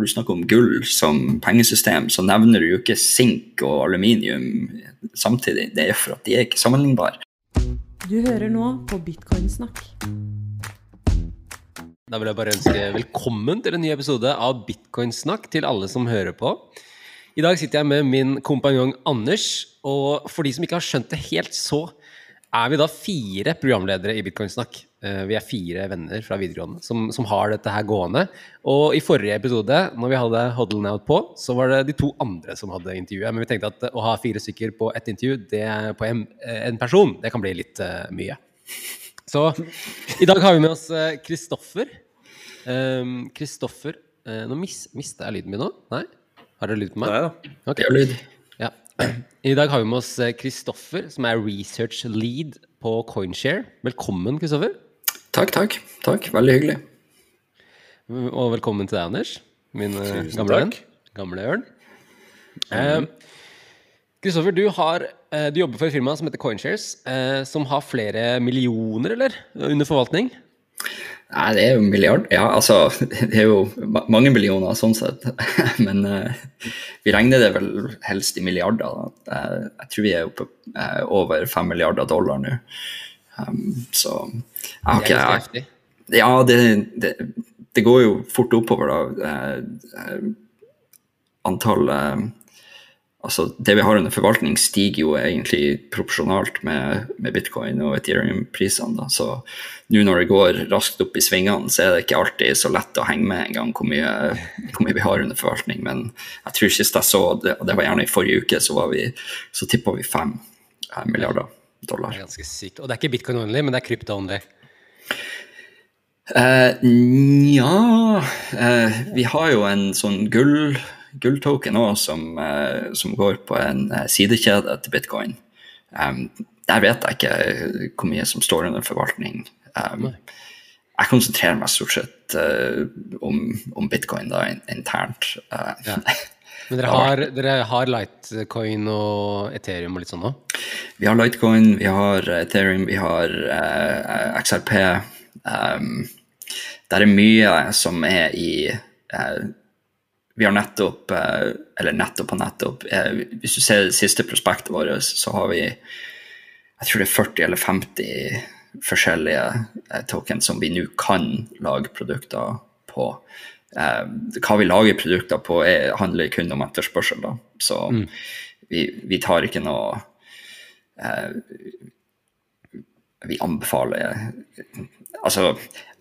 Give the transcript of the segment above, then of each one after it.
når du snakker om gull som pengesystem, så nevner du jo ikke sink og aluminium samtidig. Det er for at de er ikke sammenlignbare. Du hører nå på Bitcoinsnakk. Da vil jeg bare ønske velkommen til en ny episode av Bitcoinsnakk til alle som hører på. I dag sitter jeg med min kompanjong Anders, og for de som ikke har skjønt det helt, så er vi da fire programledere i Bitcoinsnakk. Eh, vi er fire venner fra videregående som, som, har dette her gående. Og i forrige episode, når vi hadde Huddle Out på, så var det de to andre som hadde intervjuet. Men vi tenkte at å ha fire stykker på ett intervju det, på en, en, person, det kan bli litt uh, mye. Så i dag har vi med oss Kristoffer. Kristoffer um, uh, Nå mis, mista jeg lyden min nå? Nei? Har dere lyd på meg? Nei da. Okay. lyd. Ja. I dag har vi med oss Kristoffer, som er research lead på Coinshare. Velkommen, Kristoffer. Takk, takk. Takk, Veldig hyggelig. Og velkommen til deg, Anders. Min Tusen gamle venn. Gamle ørn. Kristoffer, mm. eh, du, du, jobber for et firma som heter Coinshares, som har flere millioner, eller? Under forvaltning? Nei, det er jo milliard. Ja, altså Det er jo mange millioner sånn sett. Men eh, vi regner det vel helst i milliarder. Da. jeg tror vi er oppe uh, over fem milliarder dollar nå. Um, så har ikke jeg, Ja, det, det, det, går jo fort oppover, da. antallet altså Det vi har under forvaltning, stiger jo egentlig proporsjonalt med, med bitcoin og Ethereum-prisene. Så nå når det går raskt opp i svingene, så er det ikke alltid så lett å henge med engang hvor mye, hvor mye vi har under forvaltning. Men jeg tror sist jeg så det, og det var gjerne i forrige uke, så, var vi, så tippa vi fem eh, milliarder dollar. Det er ganske sykt. Og det er ikke bitcoin only, men det er krypto only? Uh, Nja uh, Vi har jo en sånn gull gulltoken òg som, uh, som, går på en uh, sidekjede til bitcoin. Um, der vet jeg ikke hvor mye som står under forvaltning. Um, jeg konsentrerer meg stort sett uh, om, om, bitcoin da, internt. Ja. Men dere har, dere har, Lightcoin og Ethereum og litt sånn òg? Vi har Lightcoin, vi har Ethereum, vi har XRP. Um, det er mye som er i vi har nettopp, uh, eller nettopp og nettopp eh, Hvis du ser det siste prospektet vårt, så har vi jeg tror det er 40 eller 50 forskjellige eh, tokens som vi nå kan lage produkter på. Hva vi lager produkter på, er, handler kun om etterspørsel. Da. Så mm. vi, vi, tar ikke noe Vi anbefaler Altså,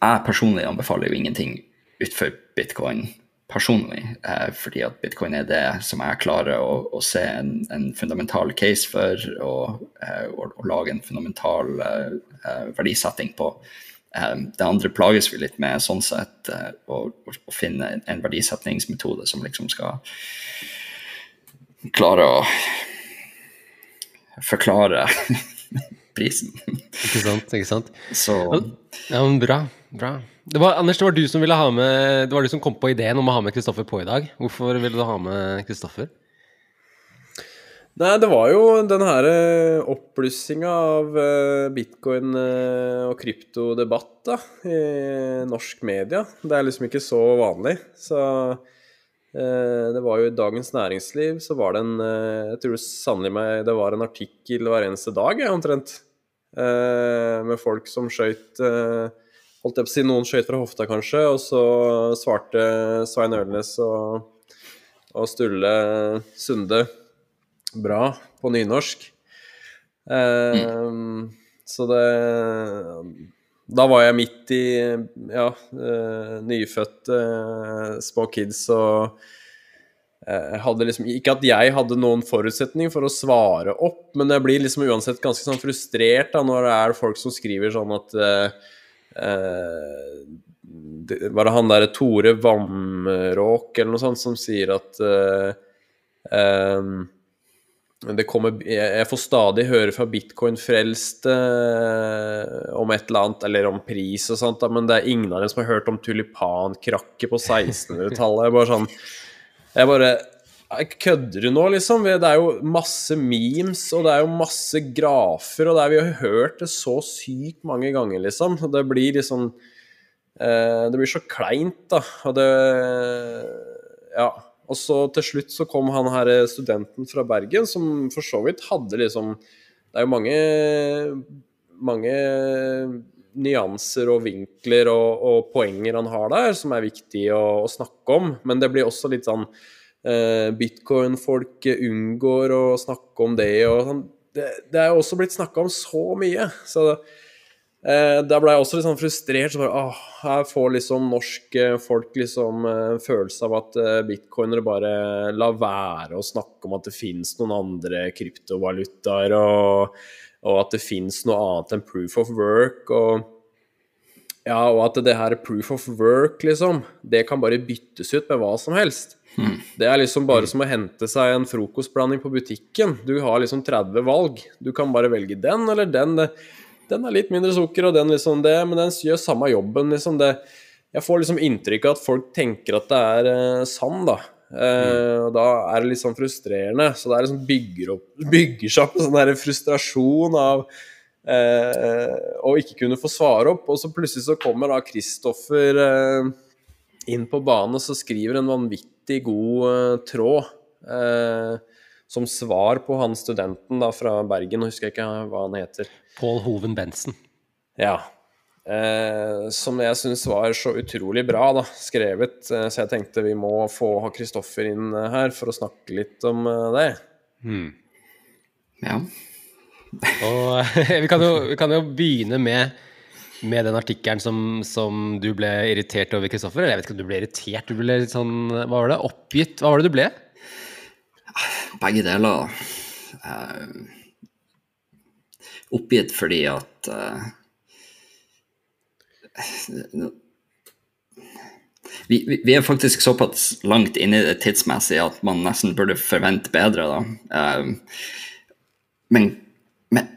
jeg personlig anbefaler jo ingenting utenfor bitcoin personlig, eh, fordi at bitcoin er det som jeg klarer å, å se en, en, fundamental case for, og, eh, og, og, lage en fundamental eh, eh verdisetting på. Eh, det andre plages vi litt med, sånn sett, eh, å, å, finne en verdisetningsmetode som liksom skal klare å forklare prisen. Ikke sant, ikke sant. Så Ja, men bra. Bra. Det var, Anders, det var du som ville ha med Det var du som kom på ideen om å ha med Kristoffer på i dag. Hvorfor ville du ha med Kristoffer? Nei, det var jo den her eh, oppblussinga av eh, bitcoin eh, og kryptodebatt da, i norsk media. Det er liksom ikke så vanlig. Så det var jo i Dagens Næringsliv så var det en Jeg tror sannelig meg det var en artikkel hver eneste dag, omtrent. Med folk som skøyt holdt jeg på å si, noen skøyt fra hofta, kanskje, og så svarte Svein Ørnes og, og Sturle Sunde bra på nynorsk. Mm. Så det Da var jeg midt i ja, uh, nyfødte uh, små kids og hadde liksom, Ikke at jeg hadde noen forutsetning for å svare opp, men jeg blir liksom uansett ganske sånn frustrert da, når det er folk som skriver sånn at det, Var det han derre Tore Vamråk eller noe sånt som sier at det kommer, jeg får stadig høre fra bitcoin-frelste eh, om et eller annet, eller om pris og sånt, men det er ingen av dem som har hørt om tulipankrakket på 1600-tallet. Bare sånn Jeg bare Kødder du nå, liksom? Det er jo masse memes, og det er jo masse grafer, og det er, vi har hørt det så sykt mange ganger, liksom. Det blir liksom eh, Det blir så kleint, da. Og det ja. Og så til slutt så kom han her eh, studenten fra Bergen, som for så vidt hadde liksom Det er jo mange, mange nyanser og vinkler og, og poenger han har der, som er viktig å, å snakke om. Men det blir også litt sånn eh, Bitcoin-folk unngår å snakke om det og sånn. Det, det er jo også blitt snakka om så mye. så det Eh, da ble jeg også litt sånn frustrert. Så bare, åh, her får liksom norske folk liksom en følelse av at eh, bitcoinere bare lar være å snakke om at det finnes noen andre kryptovalutaer, og, og at det finnes noe annet enn proof of work. og ja, og at det her proof of work, liksom, det kan bare byttes ut med hva som helst. Det er liksom bare som å hente seg en frokostblanding på butikken. Du har liksom 30 valg. Du kan bare velge den eller den. Den er litt mindre sukker, og den liksom det, men den gjør samme jobben. liksom det. Jeg får liksom inntrykk av at folk tenker at det er eh, sand, da. Eh, og da er det litt sånn frustrerende. Så det liksom bygger, opp, bygger seg opp en sånn der frustrasjon av eh, å ikke kunne få svare opp. Og så plutselig så kommer da Kristoffer eh, inn på banen, og så skriver en vanvittig god tråd. Eh, som svar på han studenten da fra Bergen, nå husker jeg ikke hva han heter. Pål Hoven Bensen. Ja. Eh, som jeg syns var så utrolig bra da, skrevet, eh, så jeg tenkte vi må få ha Kristoffer inn eh, her for å snakke litt om det. det. Ja. Og vi kan jo, vi kan jo begynne med, med den artikkelen som, som du ble irritert over, Kristoffer. Eller jeg vet ikke om du ble irritert, du ble litt sånn Hva var det? Oppgitt? Hva var det du ble? Begge deler. Eh, oppgitt fordi at eh, vi, vi, er faktisk såpass langt inne i det tidsmessig at man nesten burde forvente bedre, da. Eh, men, men,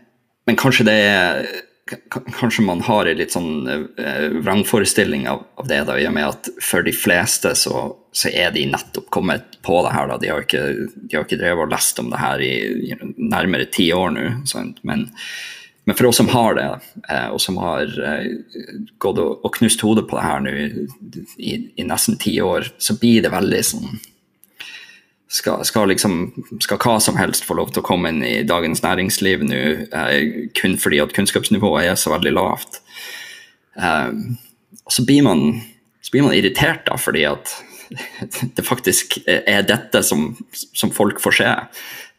men kanskje det er Kanskje man har en litt sånn eh, vrangforestilling av, av det, da, i og med at for de fleste så, så er de nettopp kommet på det her. Da. De har ikke, de har ikke drevet og lest om det her i, i nærmere ti år nå. Men, men for oss som har det, eh, og som har eh, gått og, og knust hodet på det her nå i, i nesten ti år, så blir det veldig sånn skal, skal, liksom, skal hva som helst få lov til å komme inn i Dagens Næringsliv nå, eh, kun fordi at kunnskapsnivået er så veldig lavt. Eh, så blir, man, så blir man irritert da, fordi at det faktisk er dette som, som folk får se.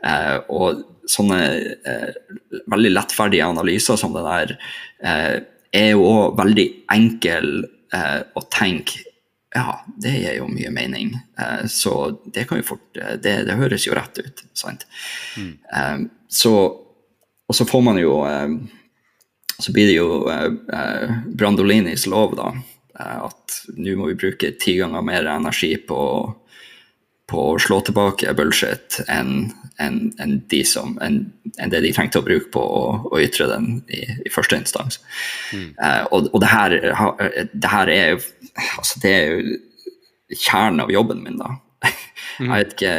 Eh, og sånne eh, veldig lettferdige analyser som det der eh, er jo òg veldig enkel eh, å tenke ja, det gir jo mye mening. Eh, så det kan jo fort eh, Det, det høres jo rett ut, sant. Eh, så Og så får man jo Så blir det jo Brandolinis lov, da. at nå må vi bruke ti ganger mer energi på, på å slå tilbake bullshit enn en, en de enn det de trengte å bruke på å, å ytre den i, i første instans. Eh, og og det, her, det her er jo altså det er jo kjernen av jobben min, da. Jeg vet ikke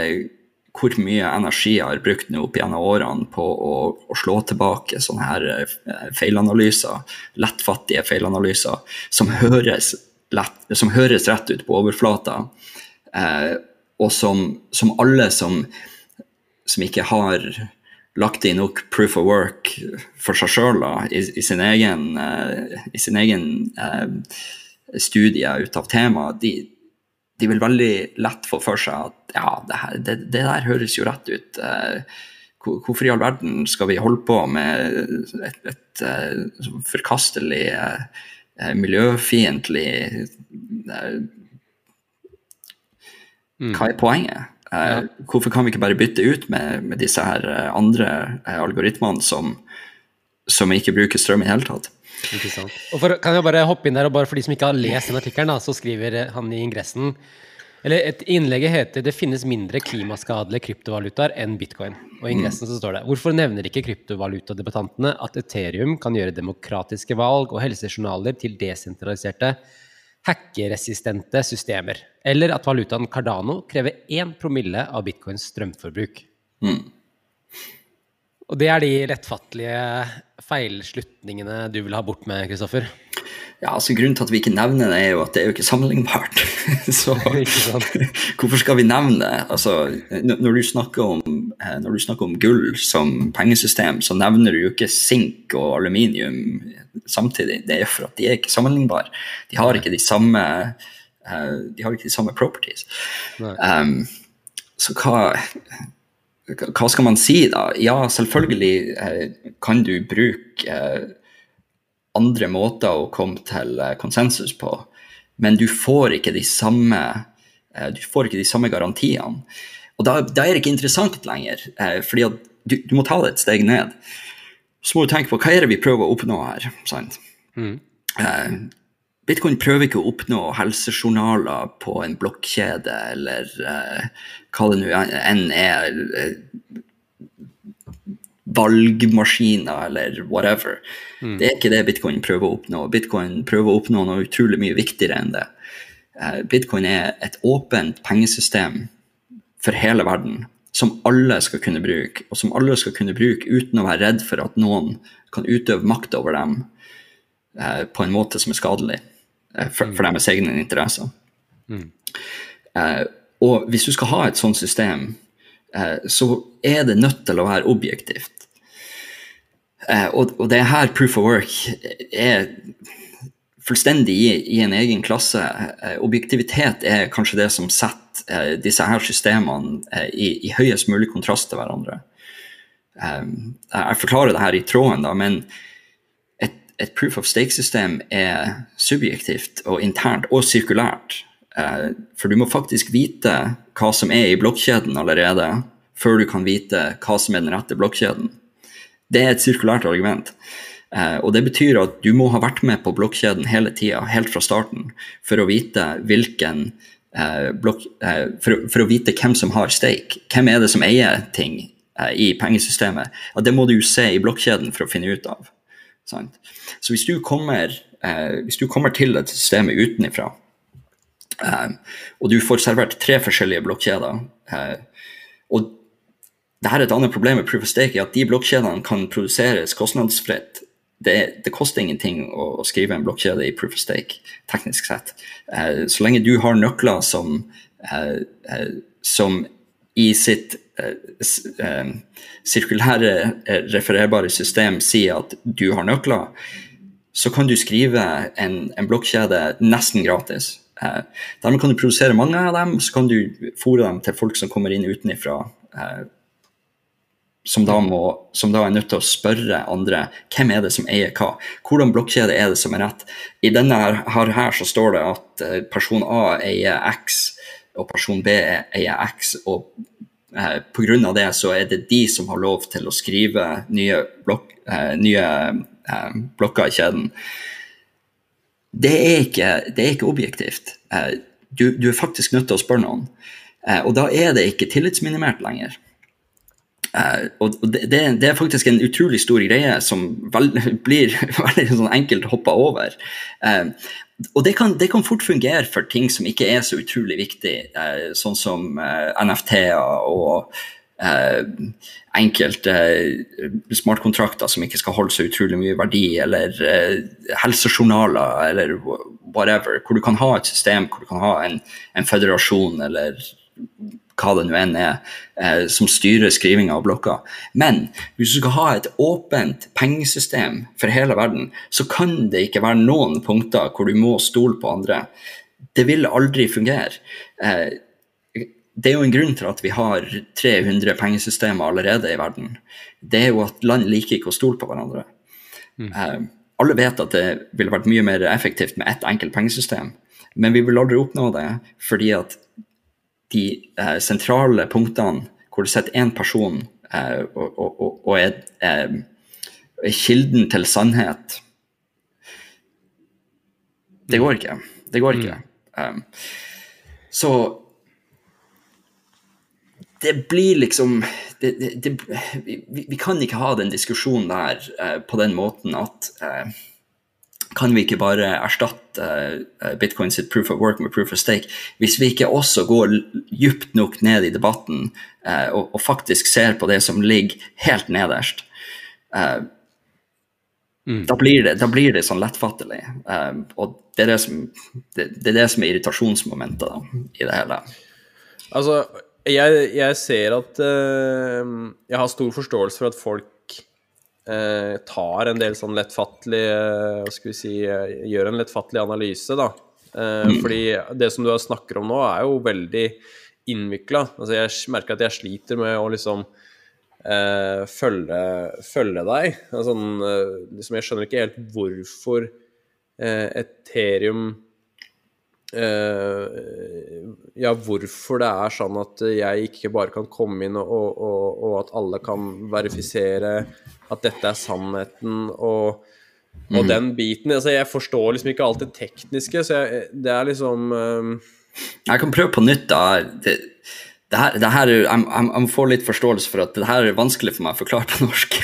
hvor mye energi jeg har brukt nå opp gjennom årene på å, å slå tilbake sånne her eh, feilanalyser, lettfattige feilanalyser, som høres, lett, som høres rett ut på overflata, eh, og som, som alle som, som ikke har lagt inn nok proof of work for seg sjøl i, i sin egen, uh, i sin egen uh, studie ut av temaet, de, de vil veldig lett få for seg at ja, det, her, det, det der høres jo rett ut. Uh, hvorfor i all verden skal vi holde på med et, et, sånn forkastelig, miljøfiendtlig Hva er poenget? Ja. Hvorfor kan vi ikke bare bytte ut med, med disse her eh, andre eh, algoritmene som, som ikke bruker strøm i hele tatt? Og for, kan jeg bare hoppe inn der, og bare for de som ikke har lest den artikkelen, så skriver han i ingressen eller et Innlegget heter 'Det finnes mindre klimaskadelige kryptovalutaer enn bitcoin'. Og I ingressen så står det 'Hvorfor nevner ikke kryptovalutadebattantene at Ethereum kan gjøre demokratiske valg og helsejournaler til desentraliserte, hackeresistente systemer', eller at valutaen Cardano krever 1 promille av bitcoins strømforbruk'. Og det er de lettfattelige feilslutningene du vil ha bort med, Kristoffer? Ja, altså Grunnen til at vi ikke nevner det, er jo at det er jo ikke sammenlignbart. Så hvorfor skal vi nevne det? Altså, når, du snakker om, eh, når du snakker om gull som pengesystem, så nevner du jo ikke sink og aluminium samtidig. Det er for at de er ikke sammenlignbare. De har ikke de samme, eh, de har ikke de samme properties. Um, så hva, hva skal man si da? Ja, selvfølgelig eh, kan du bruke eh, andre måter å komme til eh, konsensus på, men du får ikke de samme, du får ikke de samme garantiene. Og da, da er det ikke interessant lenger, fordi du, du må ta det et steg ned. Så må du tenke på hva er det vi prøver å oppnå her. sant? Mm. Bitcoin prøver ikke å oppnå helsejournaler på en blokkjede, eller eh, hva det nå enn er. eh, valgmaskiner, eller whatever. Det er ikke det bitcoin prøver å oppnå. Bitcoin prøver å oppnå noe utrolig mye viktigere enn det. Eh, Bitcoin er et åpent pengesystem for hele verden, som alle skal kunne bruke, og som alle skal kunne bruke uten å være redd for at noen kan utøve makt over dem eh, på en måte som er skadelig for, for deres egne interesser. Eh, og hvis du skal ha et sånt system, eh, så er det nødt til å være objektivt. Eh, og, og det er her proof of work er fullstendig i, i en egen klasse. Eh, objektivitet er kanskje det som setter eh, disse her systemene eh, i, i høyest mulig kontrast til hverandre. Eh, jeg forklarer det her i tråden, da, men et, proof of stake-system er subjektivt og internt og sirkulært. Eh, for du må faktisk vite hva som er i blokkjeden allerede, før du kan vite hva som er den rette blokkjeden. Det er et sirkulært argument. Eh, og det betyr at du må ha vært med på blokkjeden hele tida, helt fra starten, for å vite hvilken eh, blokk, for, for å vite hvem som har stake. Hvem er det som eier ting i pengesystemet? Ja, det må du jo se i blokkjeden for å finne ut av. Sant? Så hvis du kommer, eh, hvis du kommer til et system utenifra, eh, og du får servert tre forskjellige blokkjeder, eh, og det her er et annet problem med proof of stake, at de blokkjedene kan produseres kostnadsfritt. Det, det koster ingenting å, å skrive en blokkjede i proof of stake, teknisk sett. Eh, så lenge du har nøkler som, eh, eh, som i sitt eh, eh, sirkulære eh, refererbare system sier at du har nøkler, så kan du skrive en, en blokkjede nesten gratis. Dermed kan du produsere mange av dem, så kan du fòre dem til folk som kommer inn utenifra. Eh, som da, må, som da er nødt til å spørre andre hvem er det som eier hva. Hvordan blokkjede er det som er rett? I denne her, her, så står det at person A eier X, og person B eier X. og eh, Pga. det så er det de som har lov til å skrive nye, blok eh, nye eh, blokker i kjeden. Det er ikke, det er ikke objektivt. Eh, du, du er faktisk nødt til å spørre noen. Og da er det ikke tillitsminimert lenger. Eh, og det, det, er faktisk en utrolig stor greie som vel, blir veldig sånn enkelt hoppa over. Eh, og det kan, det kan fort fungere for ting som ikke er så utrolig viktig, eh, sånn som NFT-er og enkelte smartkontrakter som ikke skal holde så utrolig mye verdi, eller helsejournaler, eller whatever, hvor du kan ha et system, hvor du kan ha en, en føderasjon, eller hva det nå enn er, eh, som styrer skrivinga av blokka. Men hvis du skal ha et åpent pengesystem for hele verden, så kan det ikke være noen punkter hvor du må stole på andre. Det vil aldri fungere. Eh, det er jo en grunn til at vi har 300 pengesystemer allerede i verden. Det er jo at land liker ikke å stole på hverandre. Eh, alle vet at det ville vært mye mer effektivt med ett enkelt pengesystem, men vi vil aldri oppnå det fordi at de eh, sentrale punktene hvor det sitter én person eh, og, og, og, er, eh, er kilden til sannhet Det går ikke. Det går ikke. Um, så det blir liksom det, det, det, vi, vi kan ikke ha den diskusjonen der eh, på den måten at eh, kan vi ikke bare erstatte bitcoins bitcoin sitt proof of work med proof of stake, hvis vi ikke også går djupt nok ned i debatten eh, og, og faktisk ser på det som ligger helt nederst. mm. Da, blir det, da blir det sånn lettfattelig. Eh, og det er det, som, det, det er det som er irritasjonsmomentet da, i det hele. Altså, jeg, jeg ser at uh, Jeg har stor forståelse for at folk eh, tar en del sånn lettfattelige Hva skal vi si eh, Gjør en lettfattelig analyse, da. Eh, Fordi det som du snakker om nå, er jo veldig innvikla. Altså, jeg merker at jeg sliter med å liksom eh, følge, følge deg. Altså, eh, liksom, jeg skjønner ikke helt hvorfor eh, Ethereum eh, Ja, hvorfor det er sånn at jeg ikke bare kan komme inn og, og, og at alle kan verifisere at dette er sannheten og, og den biten. Altså, jeg forstår liksom ikke alt det tekniske, så jeg, det er liksom um... Jeg kan prøve på nytt. da. Det, det her, det her, er- jeg, jeg, jeg må få litt forståelse for at det her er vanskelig for meg å forklare på norsk.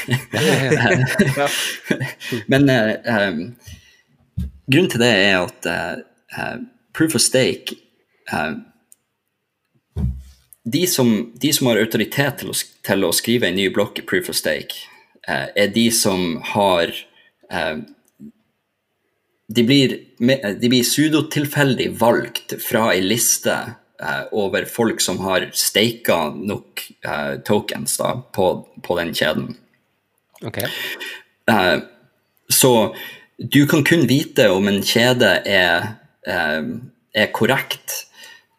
Men eh, grunnen til det er at eh, proof of stake eh, de, som, de som har autoritet til å, til å skrive en ny blokk i proof of stake, er de som har eh, de blir, de blir pseudotilfeldig valgt fra ei liste eh, over folk som har staka nok eh, tokens da, på, på den kjeden. Okay. Eh, så du kan kun vite om en kjede er, eh, er korrekt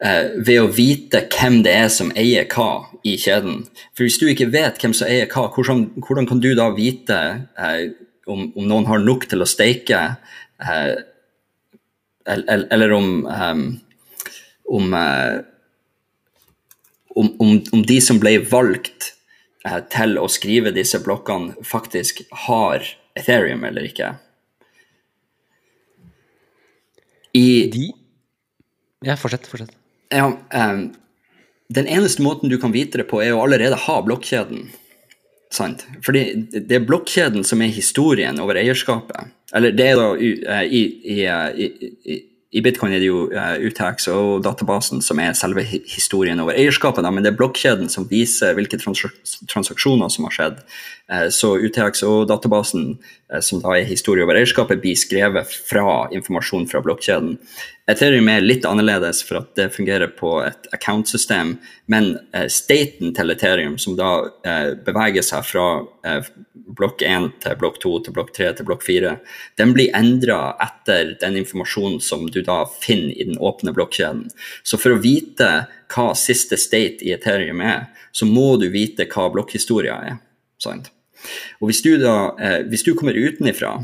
eh, ved å vite hvem det er som eier hva i kjeden. For hvis du ikke vet hvem som eier hva, hvordan, hvordan kan du da vite eh, om, om noen har nok til å steike, eh, eller, eller om eh, om, eh, om, om, om de som ble valgt eh, til å skrive disse blokkene, faktisk har Ethereum eller ikke. I, De Ja, fortsett. Fortsett. ja, eh, den eneste måten du kan vite det på, er å allerede ha blokkjeden. Sant? Fordi det er blokkjeden som er historien over eierskapet. Eller det er da eh, i, i, eh, i, i, i bitcoin er det jo UTX UTAX og databasen som er selve historien over eierskapet, men det er blokkjeden som viser hvilke transaksjoner som har skjedd. Eh, så UTX og databasen, eh, som da er historie over eierskapet, blir skrevet fra informasjon fra blokkjeden. Ethereum er litt annerledes for at det fungerer på et account-system, men eh, staten til Ethereum, som da eh, beveger seg fra eh, blokk 1 til blokk 2 til blokk 3 til blokk 4, den blir endra etter den informasjonen som du da finner i den åpne blokkjeden. Så for å vite hva siste state i Ethereum er, så må du vite hva blokkhistoria er. Sant? Og hvis du, da, hvis du kommer utenifra,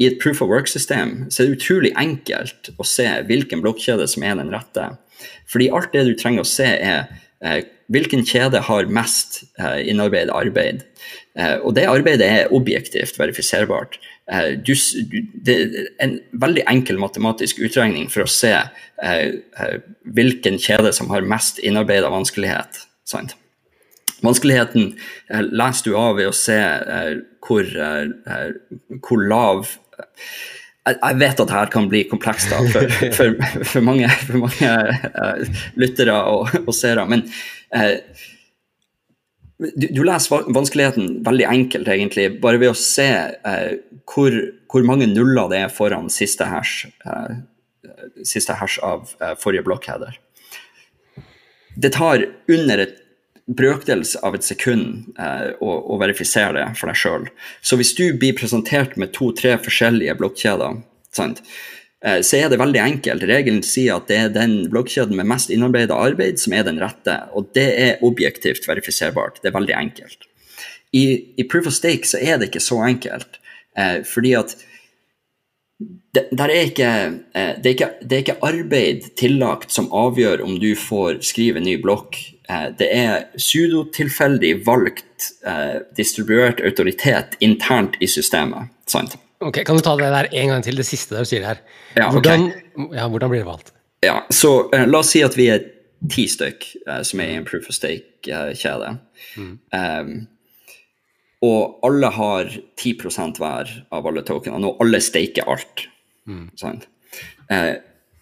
i et proof of work-system, så er det utrolig enkelt å se hvilken blokkjede som er den rette. Fordi alt det du trenger å se, er eh, hvilken kjede har mest eh, innarbeidet arbeid. Eh, og det arbeidet er objektivt verifiserbart. Eh, du, det er en veldig enkel matematisk utregning for å se eh, eh, hvilken kjede som har mest innarbeidet vanskelighet. Sant? Vanskeligheten leser du av ved å se hvor, hvor lav jeg, vet at dette kan bli komplekst da, for, for, for mange, for mange uh, lyttere og, og seere, men uh, du, du leser vanskeligheten veldig enkelt, egentlig, bare ved å se uh, hvor, hvor mange nuller det er foran siste hash, siste hash av forrige blokkheader. Det tar under et brøkdels av et sekund eh, å, å verifisere det for deg sjøl. Så hvis du blir presentert med to-tre forskjellige blokkjeder, sant, eh, så er det veldig enkelt. Regelen sier at det er den blokkjeden med mest innarbeida arbeid som er den rette, og det er objektivt verifiserbart. Det er veldig enkelt. I, i proof of stake så er det ikke så enkelt, eh, fordi at det, er ikke, eh, det, er ikke, det er ikke arbeid tillagt som avgjør om du får skrive en ny blokk. Eh, det er pseudotilfeldig valgt eh, distribuert autoritet internt i systemet. Sant? Ok, Kan du ta det der en gang til, det siste du sier her? Ja, hvordan, ja, hvordan blir det valgt? Ja, så eh, la oss si at vi er ti stykk eh, som er i en proof of stake-kjede. Um, og alle har 10% hver av alle tokenene, og alle staker alt. Sant? Eh,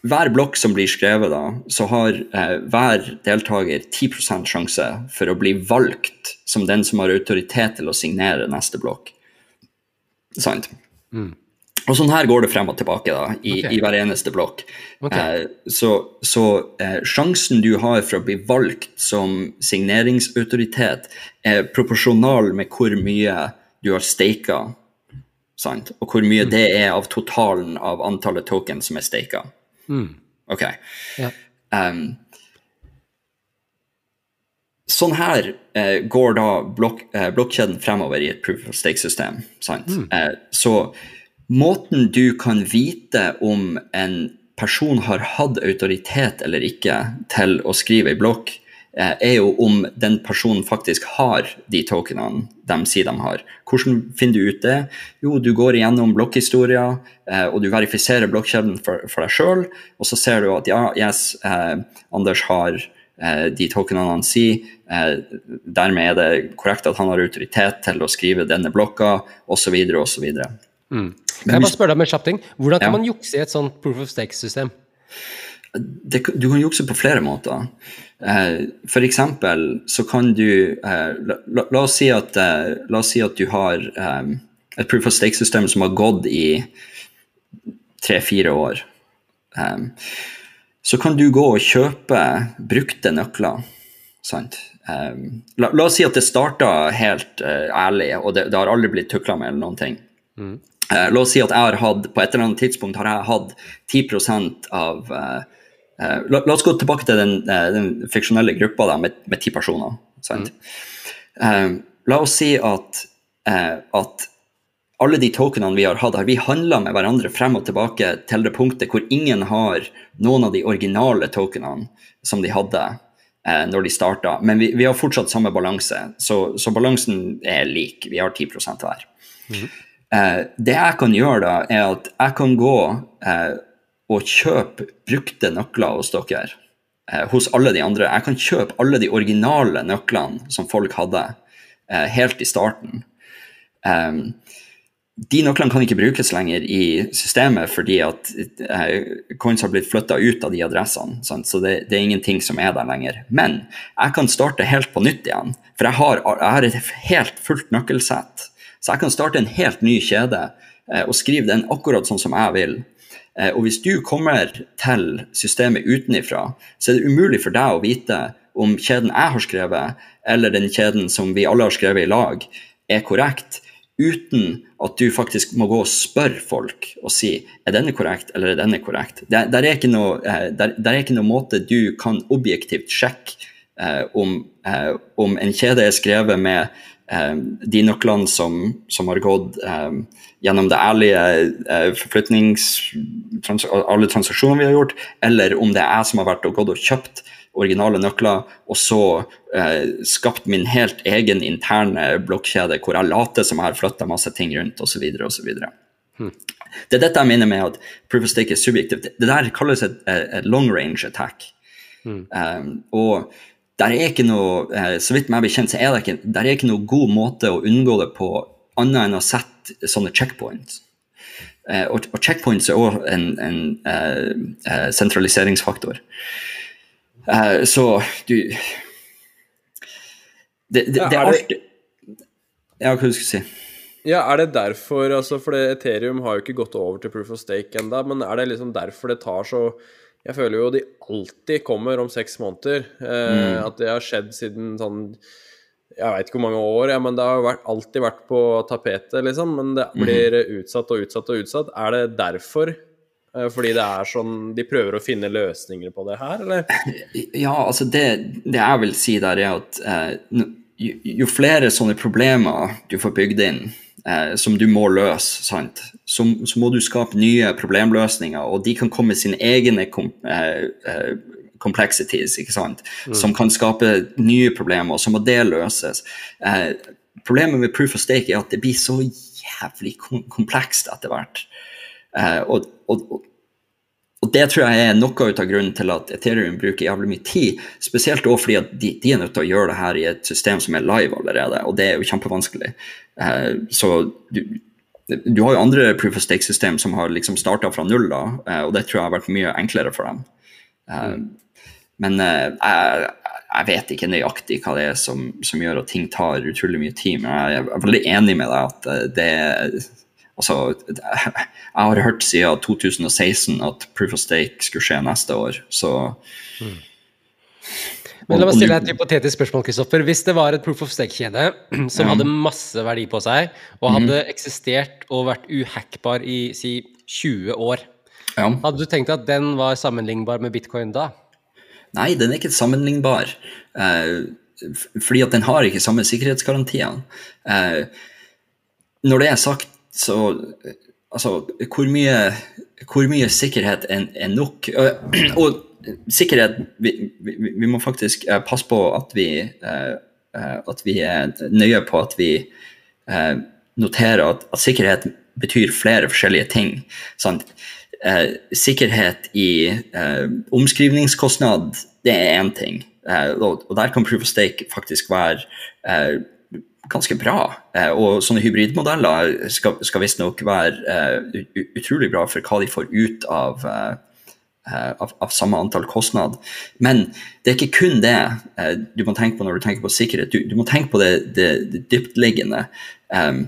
hver blokk som blir skrevet, da, så har eh, hver deltaker 10 sjanse for å bli valgt som den som har autoritet til å signere neste blokk. Sant? Og sånn her går det frem og tilbake da, i, okay. i hver eneste blokk. Okay. Eh, så så eh, sjansen du har for å bli valgt som signeringsautoritet, er proporsjonal med hvor mye du har staka, sant? og hvor mye det er av totalen av antallet token som er staka. Ok. Ja. Um, sånn her eh, går da blok eh, blokkjeden fremover i et proof of stake-system. sant? Eh, så måten du kan vite om en person har hatt autoritet eller ikke til å skrive i blokk, er jo om den personen faktisk har de tokenene de sier de har. Hvordan finner du ut det? Jo, du går igjennom blokkhistorier, eh, og du verifiserer blokkjeden for, for deg sjøl, og så ser du at ja, yes, eh, Anders har eh, de tokenene han sier. Eh, dermed er det korrekt at han har autoritet til å skrive denne blokka, osv., osv. Kan jeg bare spørre deg om en kjapp ting? Hvordan kan Ja. man jukse i et sånt proof of stake-system? du kan jukse på flere måter. Eh, for eksempel så kan du eh, la, la, oss si at, eh, la oss si at du har et proof of stake-system som har gått i tre-fire år. Så kan du gå og kjøpe brukte nøkler. Sant? La, la oss si at det starta helt ærlig, og det, det har aldri blitt tukla med eller noen ting. Eh, la oss si at jeg har hatt, på et eller annet tidspunkt har jeg hatt 10% av eh, la, la oss gå tilbake til den, eh, den fiksjonelle gruppa da, med, med ti personer. Sant? Eh, la oss si at, eh, at alle de tokenene vi har hatt, har vi handla med hverandre frem og tilbake til det punktet hvor ingen har noen av de originale tokenene som de hadde eh, når de starta. Men vi, vi har fortsatt samme balanse, så, så balansen er lik. Vi har 10 hver. Eh, det jeg kan gjøre da, er at jeg kan gå eh, og kjøpe brukte nøkler hos dere. Eh, hos alle de andre. Jeg kan kjøpe alle de originale nøklene som folk hadde eh, helt i starten. Eh, de nøklene kan ikke brukes lenger i systemet fordi at eh, coins har blitt flytta ut av de adressene. Sant? Så det, det er ingenting som er der lenger. Men jeg kan starte helt på nytt igjen, for jeg har, jeg har et helt fullt nøkkelsett. Så jeg kan starte en helt ny kjede eh, og skrive den akkurat sånn som jeg vil. Eh, og hvis du kommer til systemet utenifra, så er det umulig for deg å vite om kjeden jeg har skrevet, eller den kjeden som vi alle har skrevet i lag, er korrekt, uten at du faktisk må gå og spørre folk og si er denne korrekt eller er denne korrekt. Det, der, er ikke noe, eh, der, der er ikke noe måte du kan objektivt sjekke eh, om, eh, om en kjede er skrevet med eh, de nøklene som, som har gått eh, gjennom det ærlige eh, forflytnings... Trans, alle transaksjoner vi har gjort, eller om det er jeg som har vært og gått og kjøpt originale nøkler, og så eh, skapt min helt egen interne blokkjede hvor jeg later som jeg har flytta masse ting rundt, osv. osv. Det er dette jeg mener med at proof of stake er subjektivt. Det der kalles et, et long range attack. Um, og der er ikke noe, eh, så vidt meg bekjent, så er det ikke, der er ikke noe god måte å unngå det på, annet enn å sette sånne checkpoints. Eh, og, og checkpoints er òg en, en eh, eh, sentraliseringsfaktor. Så du Det, det, det er alltid Ja, hva du skulle si? Ja, er det derfor altså, For Ethereum har jo ikke gått over til proof of stake ennå, men er det liksom derfor det tar så Jeg føler jo de alltid kommer om seks måneder. Eh, At det har skjedd siden sånn Jeg veit ikke hvor mange år, ja, men det har vært, alltid vært på tapetet, liksom. Men det blir utsatt og utsatt og utsatt. Er det derfor? Eh, Fordi det er sånn De prøver å finne løsninger på det her, eller? Ja, altså det, det jeg vil si der, er at eh, jo, jo flere sånne problemer du får bygd inn, eh, som du må løse, sant? Så, så må du skape nye problemløsninger, og de kan komme med sine egne kom, eh, eh, complexities, ikke sant? som kan skape nye problemer, og så må det løses. Eh, problemet med proof of stake er at det blir så jævlig kom komplekst etter hvert. Eh, og, og og det tror jeg er noe av grunnen til at Ethereum bruker jævlig mye tid. Spesielt også fordi at de, de er nødt til å gjøre det her i et system som er live allerede, og det er jo kjempevanskelig. Eh, så du, du har jo andre proof of stake-system som har liksom starta fra null, da, eh, og det tror jeg har vært mye enklere for dem. Mm. men eh, jeg, jeg vet ikke nøyaktig hva det er som, som gjør at ting tar utrolig mye tid, men jeg er veldig enig med deg at eh, det, Altså, jeg har hørt siden 2016 at proof of stake skulle skje neste år, så Men la meg stille deg et hypotetisk spørsmål, Kristoffer. Hvis det var et proof of stake-kjede som Ja. hadde masse verdi på seg, og Mhm. hadde eksistert og vært uhackbar i si 20 år, ja. hadde du tenkt at den var sammenlignbar med bitcoin da? Nei, den er ikke sammenlignbar. Eh, fordi at den har ikke samme sikkerhetsgarantiene. Eh, når det er sagt, så eh, Altså, hvor mye, hvor mye sikkerhet er, er nok? Og sikkerhet vi, vi, vi må faktisk eh, passe på at vi, eh, eh, at vi er nøye på at vi noterer at, at sikkerhet betyr flere forskjellige ting. Sant? Eh, sikkerhet i eh, omskrivningskostnad, det er én ting. Eh, og, og der kan proof of stake faktisk være ganske bra. Og sånne hybridmodeller skal, skal visstnok være utrolig bra for hva de får ut av, av, av samme antall kostnad. Men det er ikke kun det eh, du må tenke på når du tenker på sikkerhet. Du, du må tenke på det, det, det dyptliggende. Um,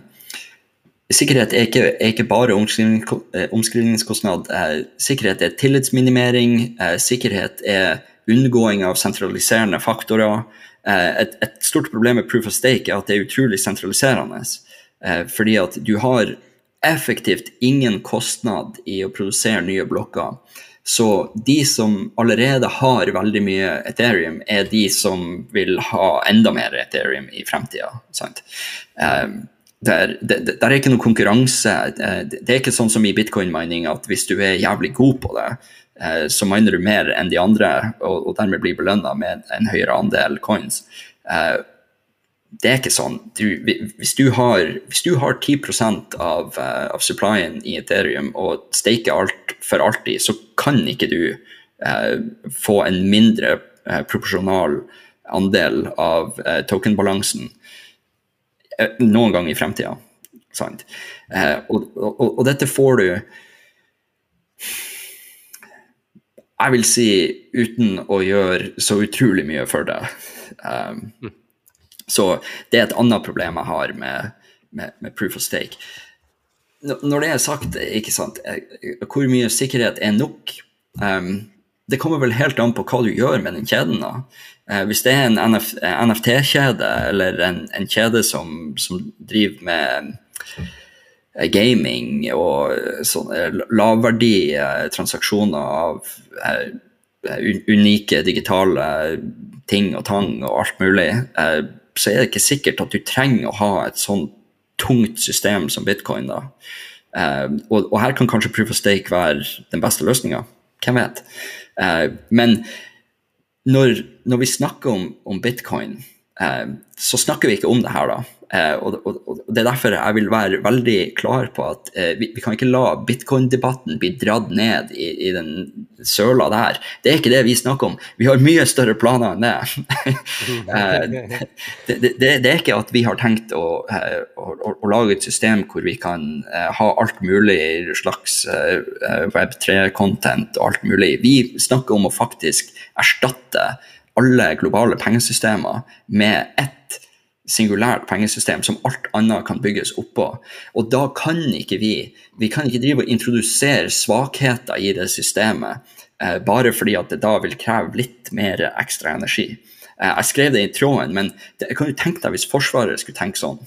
Sikkerhet er ikke, er ikke bare omskrivning, eh, omskrivningskostnad. Eh, sikkerhet er tillitsminimering. Eh, sikkerhet er unngåing av sentraliserende faktorer. Eh, et, et stort problem med proof of stake er at det er utrolig sentraliserende. Eh, fordi at du har effektivt ingen kostnad i å produsere nye blokker. Så de som allerede har veldig mye Ethereum, er de som vil ha enda mer Ethereum i fremtida. sant? Um, der, det, det, er ikke noe konkurranse. Eh, Det det er ikke sånn som i bitcoin-mining at hvis du er jævlig god på det, eh, så miner du mer enn de andre, og, og dermed blir belønna med en høyere andel coins. Det er ikke sånn. Du, hvis, du har, hvis du har 10% av, uh, av supplyen i Ethereum og steiker alt for alltid, så kan ikke du uh, få en mindre uh, proporsjonal andel av uh, tokenbalansen noen gang i fremtida. Og, og, og dette får du Jeg vil si uten å gjøre så utrolig mye for det. Um, Så det er et annet problem jeg har med, med, med proof of stake. Når det er sagt, sant, eh, hvor mye sikkerhet er nok? Um, det kommer vel helt an på hva du gjør med den kjeden. da. Eh, hvis det er en NF, NFT-kjede, eller en, en kjede som, som driver med eh, gaming og eh, sånne lavverdi eh, transaksjoner av eh, unike digitale ting og tang og alt mulig, eh, så er det ikke sikkert at du trenger å ha et sånn tungt system som bitcoin. da. Uh, og, og her kan kanskje proof of stake være den beste løsninga. Hvem vet? Uh, men når, når vi snakker om, om bitcoin, uh, så snakker vi ikke om det her, da. Eh, og, og, og Det er derfor jeg vil være veldig klar på at eh, vi, vi kan ikke la bitcoin-debatten bli dratt ned i, i den søla der. Det er ikke det vi snakker om. Vi har mye større planer enn det. Eh, det, det, det, det er ikke at vi har tenkt å, å, å, å lage et system hvor vi kan ha alt mulig slags eh, eh, Web3-content og alt mulig. Vi snakker om å faktisk erstatte alle globale pengesystemer med ett singulært pengesystem som alt annet kan bygges oppå. Og da kan ikke vi vi kan ikke drive og introdusere svakheter i det systemet eh, bare fordi at det da vil kreve litt mer ekstra energi. Eh, jeg skrev det i tråden, men det, jeg kan jo tenke deg hvis Forsvaret skulle tenke sånn.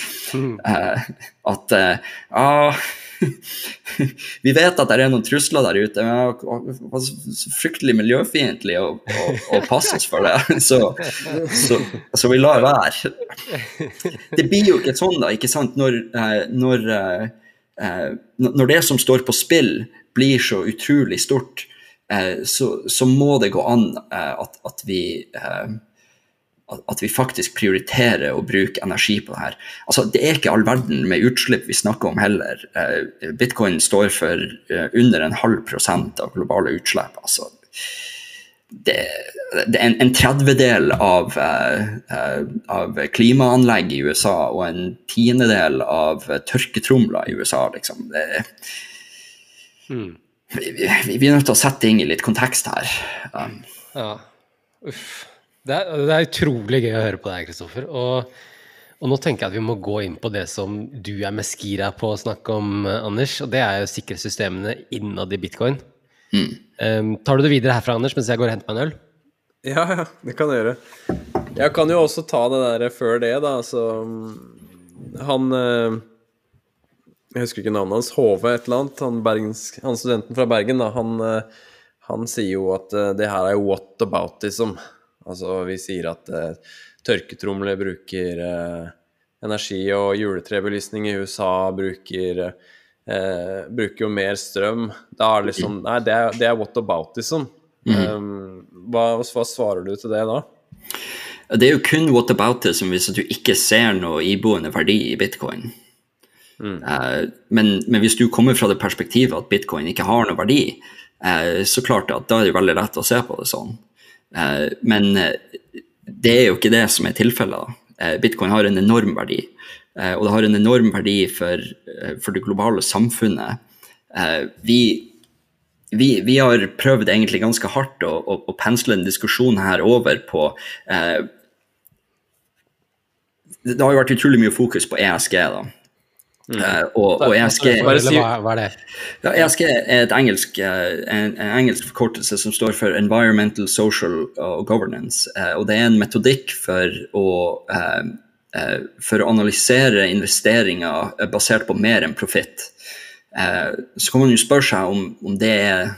eh, at eh, ah, vi vet at det er noen trusler der ute, men det var så fryktelig miljøfiendtlig å, å, å passe oss for det. Så, så, så vi lar være. Det blir jo ikke sånn, da, ikke sant, når, eh, når, eh, eh, når det som står på spill, blir så utrolig stort, så, så må det gå an at, at vi at, vi faktisk prioriterer å bruke energi på det her. Altså, det er ikke all verden med utslipp vi snakker om heller. Eh, Bitcoin står for eh, under en halv prosent av globale utslipp. Altså, det, det er en, en tredjedel av, eh, av klimaanlegg i USA og en tiendedel av tørketromler i USA. Liksom. Det, mm. vi, vi, vi er nødt til å sette ting i litt kontekst her. Um, Ja. Uff. Det er, det er utrolig gøy å høre på deg, Kristoffer. Og, Og nå tenker jeg at vi må gå inn på det som du er mest gira på å snakke om, Anders. Og det er jo sikkerhetssystemene innad i bitcoin. Um, tar du det videre herfra, Anders, mens jeg går og henter meg en øl? Ja, ja, det kan jeg gjøre. Jeg kan jo også ta det der før det, da. Altså Han eh, Jeg husker ikke navnet hans. Hove et eller annet. Han, Bergens, han studenten fra Bergen, da. Han, eh, han sier jo at eh, det her er whataboutism. Altså, vi sier at uh, tørketromler bruker eh, energi, og juletrebelysning i USA bruker eh, bruker jo mer strøm. Da er liksom Nei, det er, det er whataboutism. Um, hva, hva svarer du til det da? Det er jo kun whataboutism hvis du ikke ser noe iboende verdi i bitcoin. Eh, men, men hvis du kommer fra det perspektivet at bitcoin ikke har noe verdi, eh, så klart at da er det veldig lett å se på det sånn. Eh, men eh, det er jo ikke det som er tilfellet. Eh, bitcoin har en enorm verdi, og det har en enorm verdi for, for det globale samfunnet. Vi vi, vi, har prøvd egentlig ganske hardt å, å, å pensle en diskusjon her over på Det har jo vært utrolig mye fokus på ESG. da. Mm. Uh, og, og er det? Ja, Jeg er et engelsk, en, en, engelsk forkortelse som står for Environmental, Social og Governance. Og det er en metodikk for å, for å analysere investeringer basert på mer enn profitt. så kan man jo spørre seg om, om det er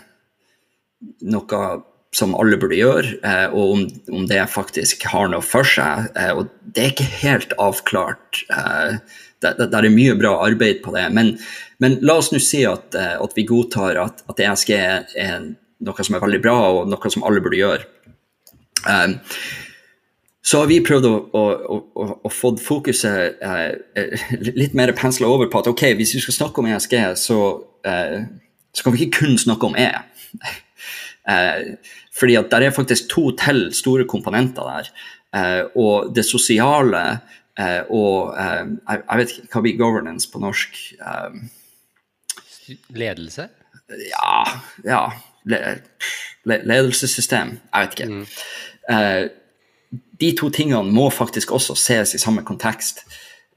noe som alle burde gjøre, og om, om, det faktisk har noe for seg. og det er ikke helt avklart. Det, det, det, er mye bra arbeid på det. Men, men la oss nå si at, at, vi godtar at, at ESG er noe som er veldig bra, og noe som alle burde gjøre. Så har vi prøvd å, å, å, å få fokuset eh, litt mer pensla over på at ok, hvis vi skal snakke om ESG, så, eh, så kan vi ikke kun snakke om E. Eh, fordi at der er faktisk to til store komponenter der. Eh, og det sosiale eh, og eh, jeg, vet ikke hva blir governance på norsk? Ledelse? Ja. ja le, le, ledelsessystem. Jeg vet ikke. Mm de to tingene må faktisk også ses i samme kontekst.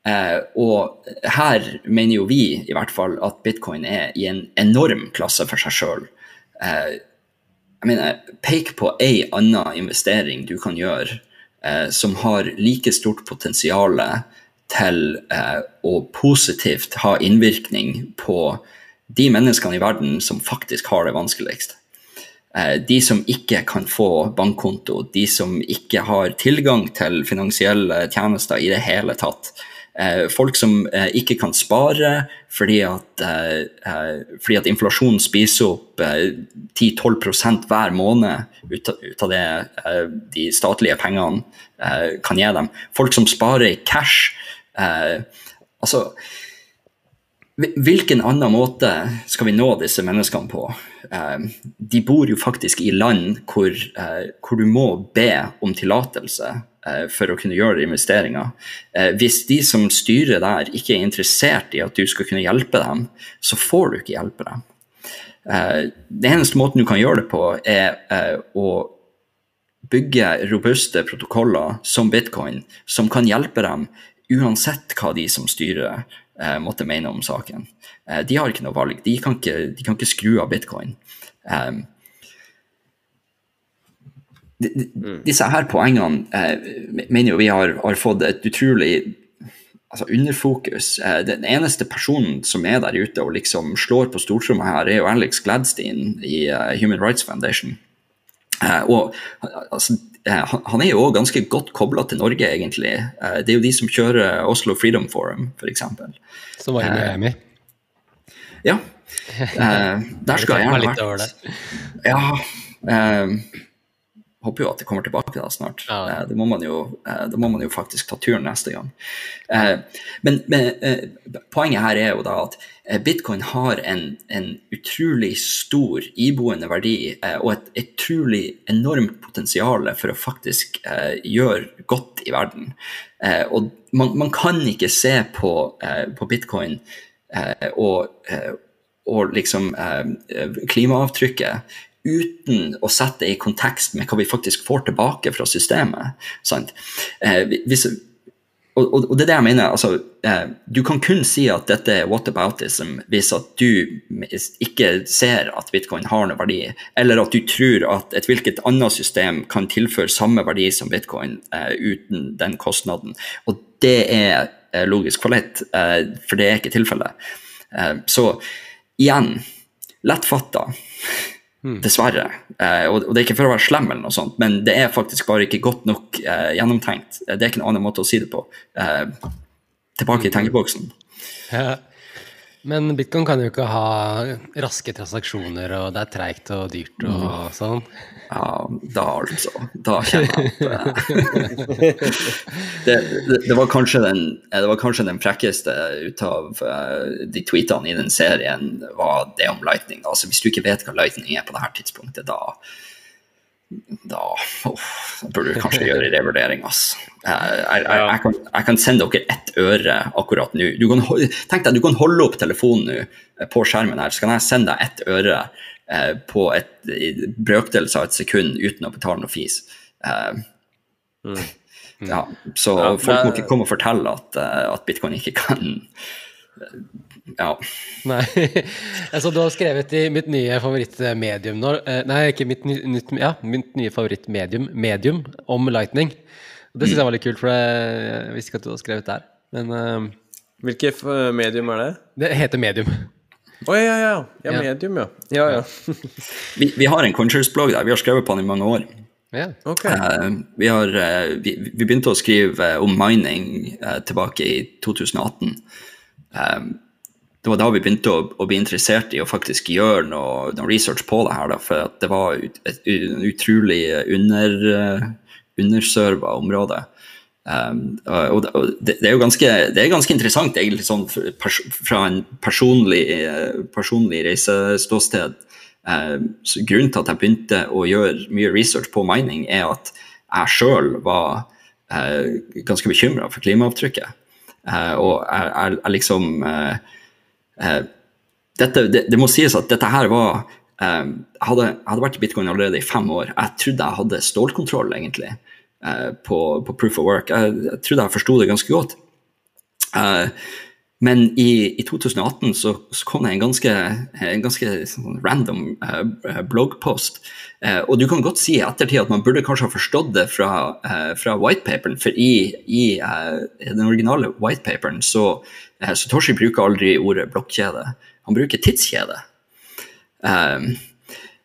Eh, og her mener jo vi i hvert fall at bitcoin er i en enorm klasse for seg sjøl. Eh, jeg mener, pek på ei anna investering du kan gjøre eh, som har like stort potensial til å positivt ha innvirkning på de menneskene i verden som faktisk har det vanskeligst. Eh, de som ikke kan få bankkonto, de som ikke har tilgang til finansielle tjenester i det hele tatt. Eh, folk som eh, ikke kan spare fordi at, fordi at inflasjonen spiser opp 10-12 hver måned ut av det de statlige pengene kan gi dem. Folk som sparer i cash. altså Hvilken annen måte skal vi nå disse menneskene på? Eh, de bor jo faktisk i land hvor, eh, hvor du må be om tillatelse eh, for å kunne gjøre investeringer. Hvis de som styrer der ikke er interessert i at du skal kunne hjelpe dem, så får du ikke hjelpe dem. Den eneste måten du kan gjøre det på, er å bygge robuste protokoller som bitcoin, som kan hjelpe dem uansett hva de som styrer måtte mene om saken. Eh, de har ikke noe valg. De kan ikke, de kan ikke skru av bitcoin. Um, de, de, mm. disse her poengene eh, mener jo vi har, har fått et utrolig altså underfokus. Eh, den eneste personen som er der ute og liksom slår på stortromma her, er jo Alex Gladstein i Human Rights Foundation. Og altså, Han er jo òg ganske godt kobla til Norge, egentlig. det er jo de som kjører Oslo Freedom Forum, f.eks. Som var i Miami? Ja. der skal jeg gjerne vært. Ja. Håper jo at det kommer tilbake da snart. Ja. det, må man jo, det må man jo faktisk ta turen neste gang. men, men poenget her er jo da at bitcoin har en, en utrolig stor iboende verdi og et utrolig enormt potensial for å faktisk gjøre godt i verden. og man, man, kan ikke se på, på bitcoin og, og liksom klimaavtrykket uten å sette det i kontekst med hva vi faktisk får tilbake fra systemet. Eh, hvis, og, og, det er det jeg mener. altså, eh, Du kan kun si at dette er whataboutism hvis at du ikke ser at bitcoin har noe verdi, eller at du tror at et hvilket annet system kan tilføre samme verdi som bitcoin eh, uten den kostnaden. Og det er eh, logisk fallitt, eh, for det er ikke tilfellet. Eh, så igjen, lettfatta. Dessverre. Eh, og, det er ikke for å være slem, eller noe sånt, men det er faktisk bare ikke godt nok eh, gjennomtenkt. Eh, Det er ikke noen annen måte å si det på. Eh, tilbake i tenkeboksen. Ja. Men bitcoin kan jo ikke ha raske transaksjoner, og det er treigt og dyrt og sånn. Ja, da altså. Da kjenner jeg at eh, det, det, det, var kanskje den, eh, det var kanskje den frekkeste ut av eh, de tweetene i den serien, var det om Lightning. Altså, hvis du ikke vet hva Lightning er på dette tidspunktet, da da, oh, burde du kanskje gjøre en revurdering. ass. Jeg, jeg, jeg, kan, jeg kan sende dere ett øre akkurat nå. Du kan, tenk deg, du kan holde opp telefonen nå eh, på skjermen her, så kan jeg sende deg ett øre eh, på et brøkdels av et sekund uten å betale noe fis. Eh, ja, så Ja, folk må ikke komme og fortelle at, eh, at bitcoin ikke kan Ja. Nei. altså, du har skrevet i mitt nye favorittmedium nå eh, Nei, ikke mitt, nytt, ja, mitt nye favorittmedium medium om Lightning. Det syns jeg var litt kult, for jeg, visste ikke at du hadde skrevet der. Men uh, Hvilket eh, medium er det? det heter medium. Å ja, ja, ja. Ja, Ja. medium, ja. Ja, ja. Vi, vi har en Conscious-blogg der, vi har skrevet på den i mange år. Yeah. Okay. Uh, vi, har, uh, vi, vi begynte å skrive eh, om mining eh, tilbake i 2018. Eh, det var da vi begynte å, å bli interessert i å faktisk gjøre noe, noe research på det her. Da, for det var ut, et et utrolig under, uh, underserva område. Um, og og det, det er jo ganske, det er ganske interessant, egentlig, sånn pers fra en personlig, eh, personlig reiseståsted. Eh, så grunnen til at jeg begynte å gjøre mye research på mining, er at jeg sjøl var eh, ganske bekymra for klimaavtrykket. Eh, og jeg, jeg, jeg liksom eh, eh, dette, det, det må sies at dette her var eh, jeg, hadde, hadde vært i bitcoin allerede i fem år. Jeg trodde jeg hadde stålkontroll, egentlig, eh, på, på proof of work. Jeg, jeg trodde jeg forsto det ganske godt. Eh, men i, i 2018 så, så kom det en ganske, en ganske sånn random eh, bloggpost. Eh, og du kan godt si i ettertid at man burde kanskje ha forstått det fra, fra whitepaperen, for i, i eh, den originale whitepaperen så, uh, så Toshi bruker aldri ordet blokkjede. Han bruker tidskjede. Um,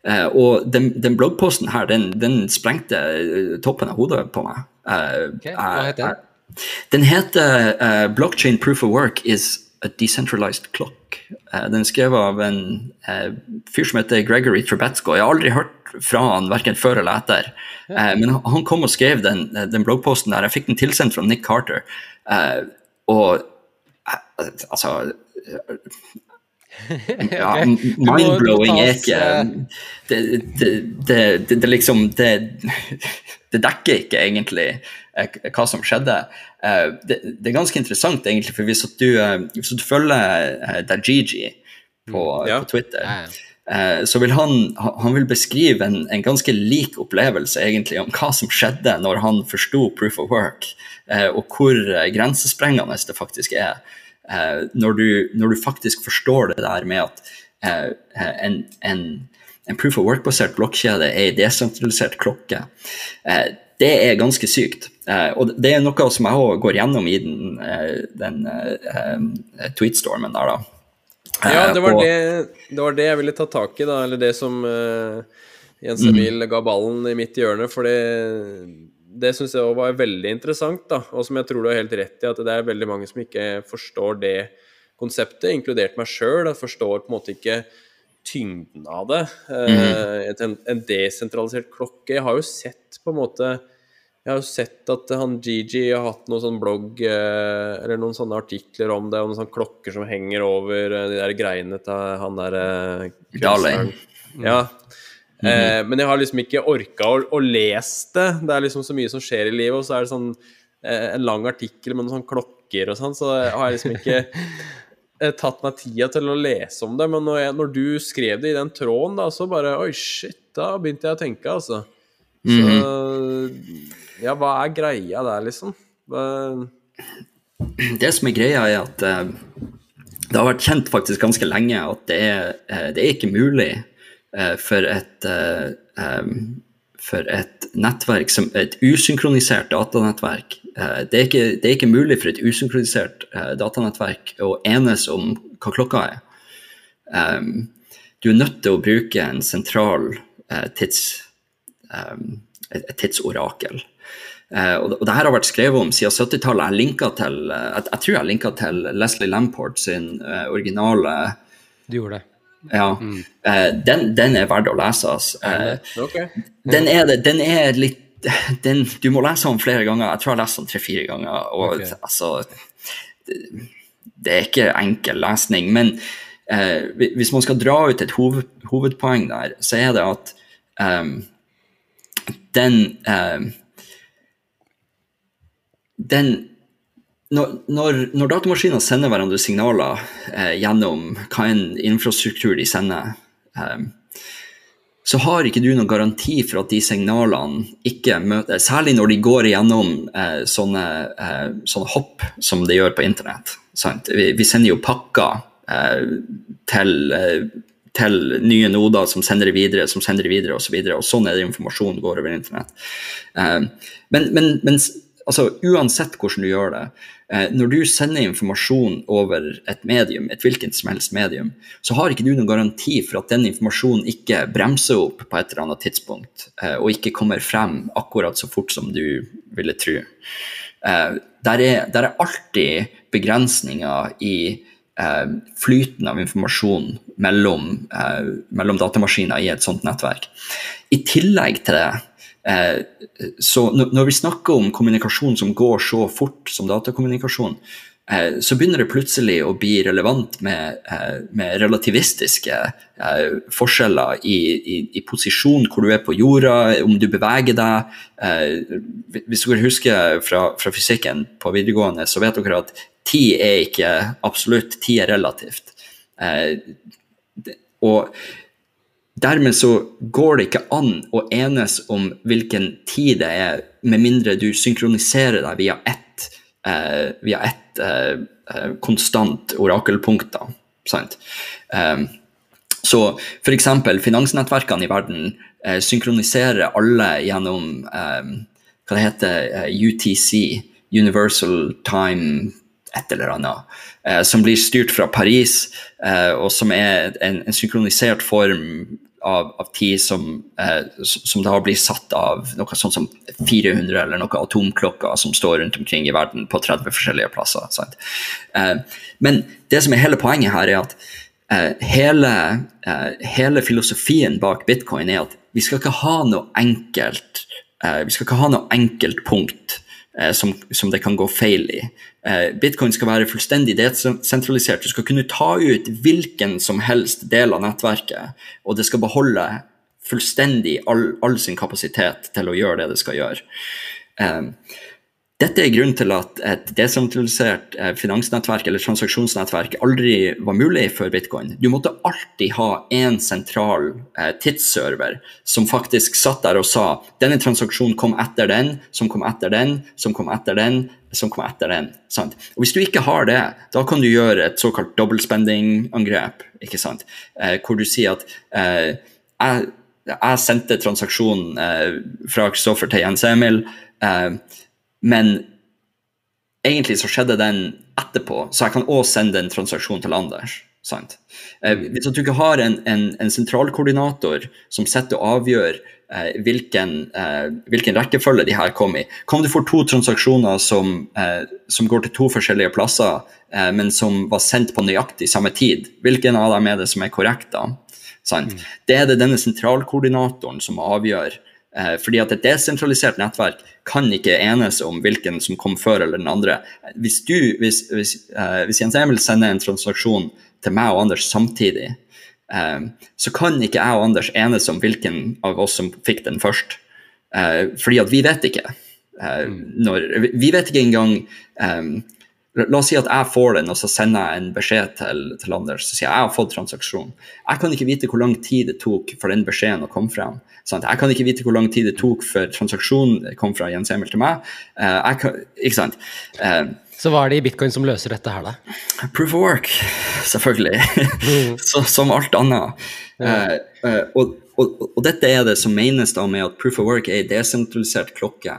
Uh, og den, den bloggposten her, den, den sprengte eh, toppen av hodet på meg. Uh, okay, hva heter den? Den heter eh, 'Blockchain Proof of Work is a Decentralized Clock'. Eh, den er skrevet av en eh, fyr som heter Gregory Trebetsko. Jeg har aldri hørt fra han verken før eller etter. Eh, men han- kom og skrev den, den bloggposten der. Jeg fikk den tilsendt fra Nick Carter. Eh, og eh, altså ja, Mind-blowing er ikke eh, det, det, det, det, det liksom det, det dekker ikke egentlig eh, hva som skjedde. Eh, Det, er ganske interessant, egentlig, for hvis du, hvis du følger Dajiji på, Ja. på Twitter, Ja, ja. så vil han, han vil beskrive en, en ganske lik opplevelse egentlig om hva som skjedde når han forsto proof of work, og hvor eh, grensesprengende det faktisk er. Eh, når, du, når du faktisk forstår det der med at eh, en, en, en proof of work-basert blokkjede er en desentralisert klokke, eh, det er ganske sykt. Eh, og det er noe som jeg òg går gjennom i den, eh, den eh, eh, tweetstormen der, da. Ja, Eh, det var og- det, det var det jeg ville ta tak i, da. Eller det som eh, Jens Emil ga ballen i mitt hjørne. For det, det syns jeg også var veldig interessant, da. Og som jeg tror du har helt rett i, at det er veldig mange som ikke forstår det konseptet, inkludert meg sjøl. Forstår på en måte ikke tyngden av det. Mm. en, en desentralisert klokke. Jeg har jo sett på en måte jeg har jo sett at han Gigi har hatt noen sånn blogg eh, eller noen sånne artikler om det, og noen sånne klokker som henger over eh, de der greiene til han der eh, Ja. eh, men jeg har liksom ikke orka å, å lese det. Det er liksom så mye som skjer i livet, og så er det sånn eh, en lang artikkel med noen sånne klokker og sånn, så jeg har liksom ikke eh, tatt meg tida til å lese om det. Men når, jeg, når du skrev det i den tråden, da, så bare Oi, shit, da begynte jeg å tenke, altså. Så ja, hva er greia der, liksom? Hva, det som er greia, er at eh, det har vært kjent faktisk ganske lenge at det er, eh, det er ikke mulig for et eh, for et nettverk som et usynkronisert datanettverk eh, det, er ikke, det er ikke mulig for et usynkronisert eh, datanettverk å enes om hva klokka er. Du er nødt til å bruke en sentral eh, tids, et, tidsorakel. Uh, og, det her har vært skrevet om siden 70-tallet. Jeg, til, eh, jeg, jeg tror jeg linka til Leslie Lamport sin uh, originale Du gjorde det. Ja, eh, den, den er verdt å lese. Altså. Eh, Ok. den, er, den er litt den, Du må lese den flere ganger. Jeg tror jeg har lest den tre-fire ganger. og okay. altså det, det er ikke enkel lesning. Men uh, hvis man skal dra ut et hoved, hovedpoeng der, så er det at um, den em, den når, når, datamaskiner sender hverandre signaler eh, gjennom hva en infrastruktur de sender, eh, så har ikke du noen garanti for at de signalene ikke møter Særlig når de går igjennom eh, sånne, eh, sånne hopp som det gjør på internett. Vi, vi sender jo pakker eh, til, eh, til nye noder som sender det videre, som sender det videre osv. Og, så og sånn er det informasjon går over internett. Eh, men, men, men altså, uansett hvordan du gjør det, eh, når du sender informasjon over et medium, et hvilket som helst medium, så har ikke du noen garanti for at den informasjonen ikke bremser opp på et eller annet tidspunkt, eh, og ikke kommer frem akkurat så fort som du ville tro. Eh, der, er, der er alltid begrensninger i eh, flyten av informasjon mellom, eh, mellom datamaskiner i et sånt nettverk. I tillegg til det Eh, så når vi snakker om kommunikasjon som går så fort som datakommunikasjon, eh, så begynner det plutselig å bli relevant med, eh, med relativistiske eh, forskjeller i, i, i posisjon, hvor du er på jorda, om du beveger deg. Eh, hvis dere husker fra, fra fysikken på videregående, så vet dere at tid er ikke absolutt, tid er relativt. Eh, og Dermed så går det ikke an å enes om hvilken tid det er, med mindre du synkroniserer deg via ett, eh, via ett eh, eh, konstant orakelpunkt. da, sant? Eh, så f.eks. finansnettverkene i verden eh, synkroniserer alle gjennom eh, hva det heter, eh, UTC, Universal Time et eller annet, eh, som blir styrt fra Paris, eh, og som er en, en synkronisert form av, av tid som, eh, som da blir satt av noe sånt som 400 eller noe atomklokker som står rundt omkring i verden på 30 forskjellige plasser. Eh, men det som er hele poenget her, er at eh, hele, eh, hele filosofien bak bitcoin er at vi skal ikke ha noe enkelt eh, vi skal ikke ha noe enkelt punkt som, som det kan gå feil i. Eh, Bitcoin skal være fullstendig desentralisert. Du skal kunne ta ut hvilken som helst del av nettverket, og det skal beholde fullstendig all, all sin kapasitet til å gjøre det det skal gjøre. Dette er grunnen til at et desentralisert eh, finansnettverk eller transaksjonsnettverk aldri var mulig for bitcoin. Du måtte alltid ha én sentral eh, tidsserver som faktisk satt der og sa denne transaksjonen kom etter den, som kom etter den, som kom etter den, som kom etter den. Sant? Og Hvis du ikke har det, da kan du gjøre et såkalt dobbeltspending-angrep. ikke sant? Eh, hvor du sier at eh, jeg, jeg sendte transaksjonen eh, fra Kristoffer til Jens Emil. Eh, men egentlig så skjedde den etterpå, så jeg kan også sende en transaksjon til Anders. Sant? Eh, hvis du ikke har en, en, en sentralkoordinator som sitter og avgjør eh, hvilken, eh, hvilken rekkefølge de her kom i Kan du få to transaksjoner som, eh, som går til to forskjellige plasser, eh, men som var sendt på nøyaktig samme tid? Hvilken av dem er det som er korrekt, da? Sant? Det er det denne sentralkoordinatoren som avgjør. Eh, fordi at et desentralisert nettverk kan ikke enes om hvilken som kom før eller den andre. Hvis, du, hvis, hvis, uh, hvis Jens Emil sender en transaksjon til meg og Anders samtidig, uh, så kan ikke jeg og Anders enes om hvilken av oss som fikk den først. Uh, fordi at vi vet ikke. Eh, når, vi vet ikke engang eh, La oss si at jeg får den, og så sender jeg en beskjed til, til Anders så sier jeg jeg har fått transaksjon. Jeg kan ikke vite hvor lang tid det tok for den beskjeden å komme frem. Sant? Jeg kan ikke vite hvor lang tid det tok før transaksjonen kom fra Jens Emil til meg. Uh, kan, ikke sant? Uh, Så hva er det i bitcoin som løser dette her, da? Proof of work, selvfølgelig. så, som alt annet. Eh, Uh, og, og, og dette er det som menes da med at proof of work er en desentralisert klokke.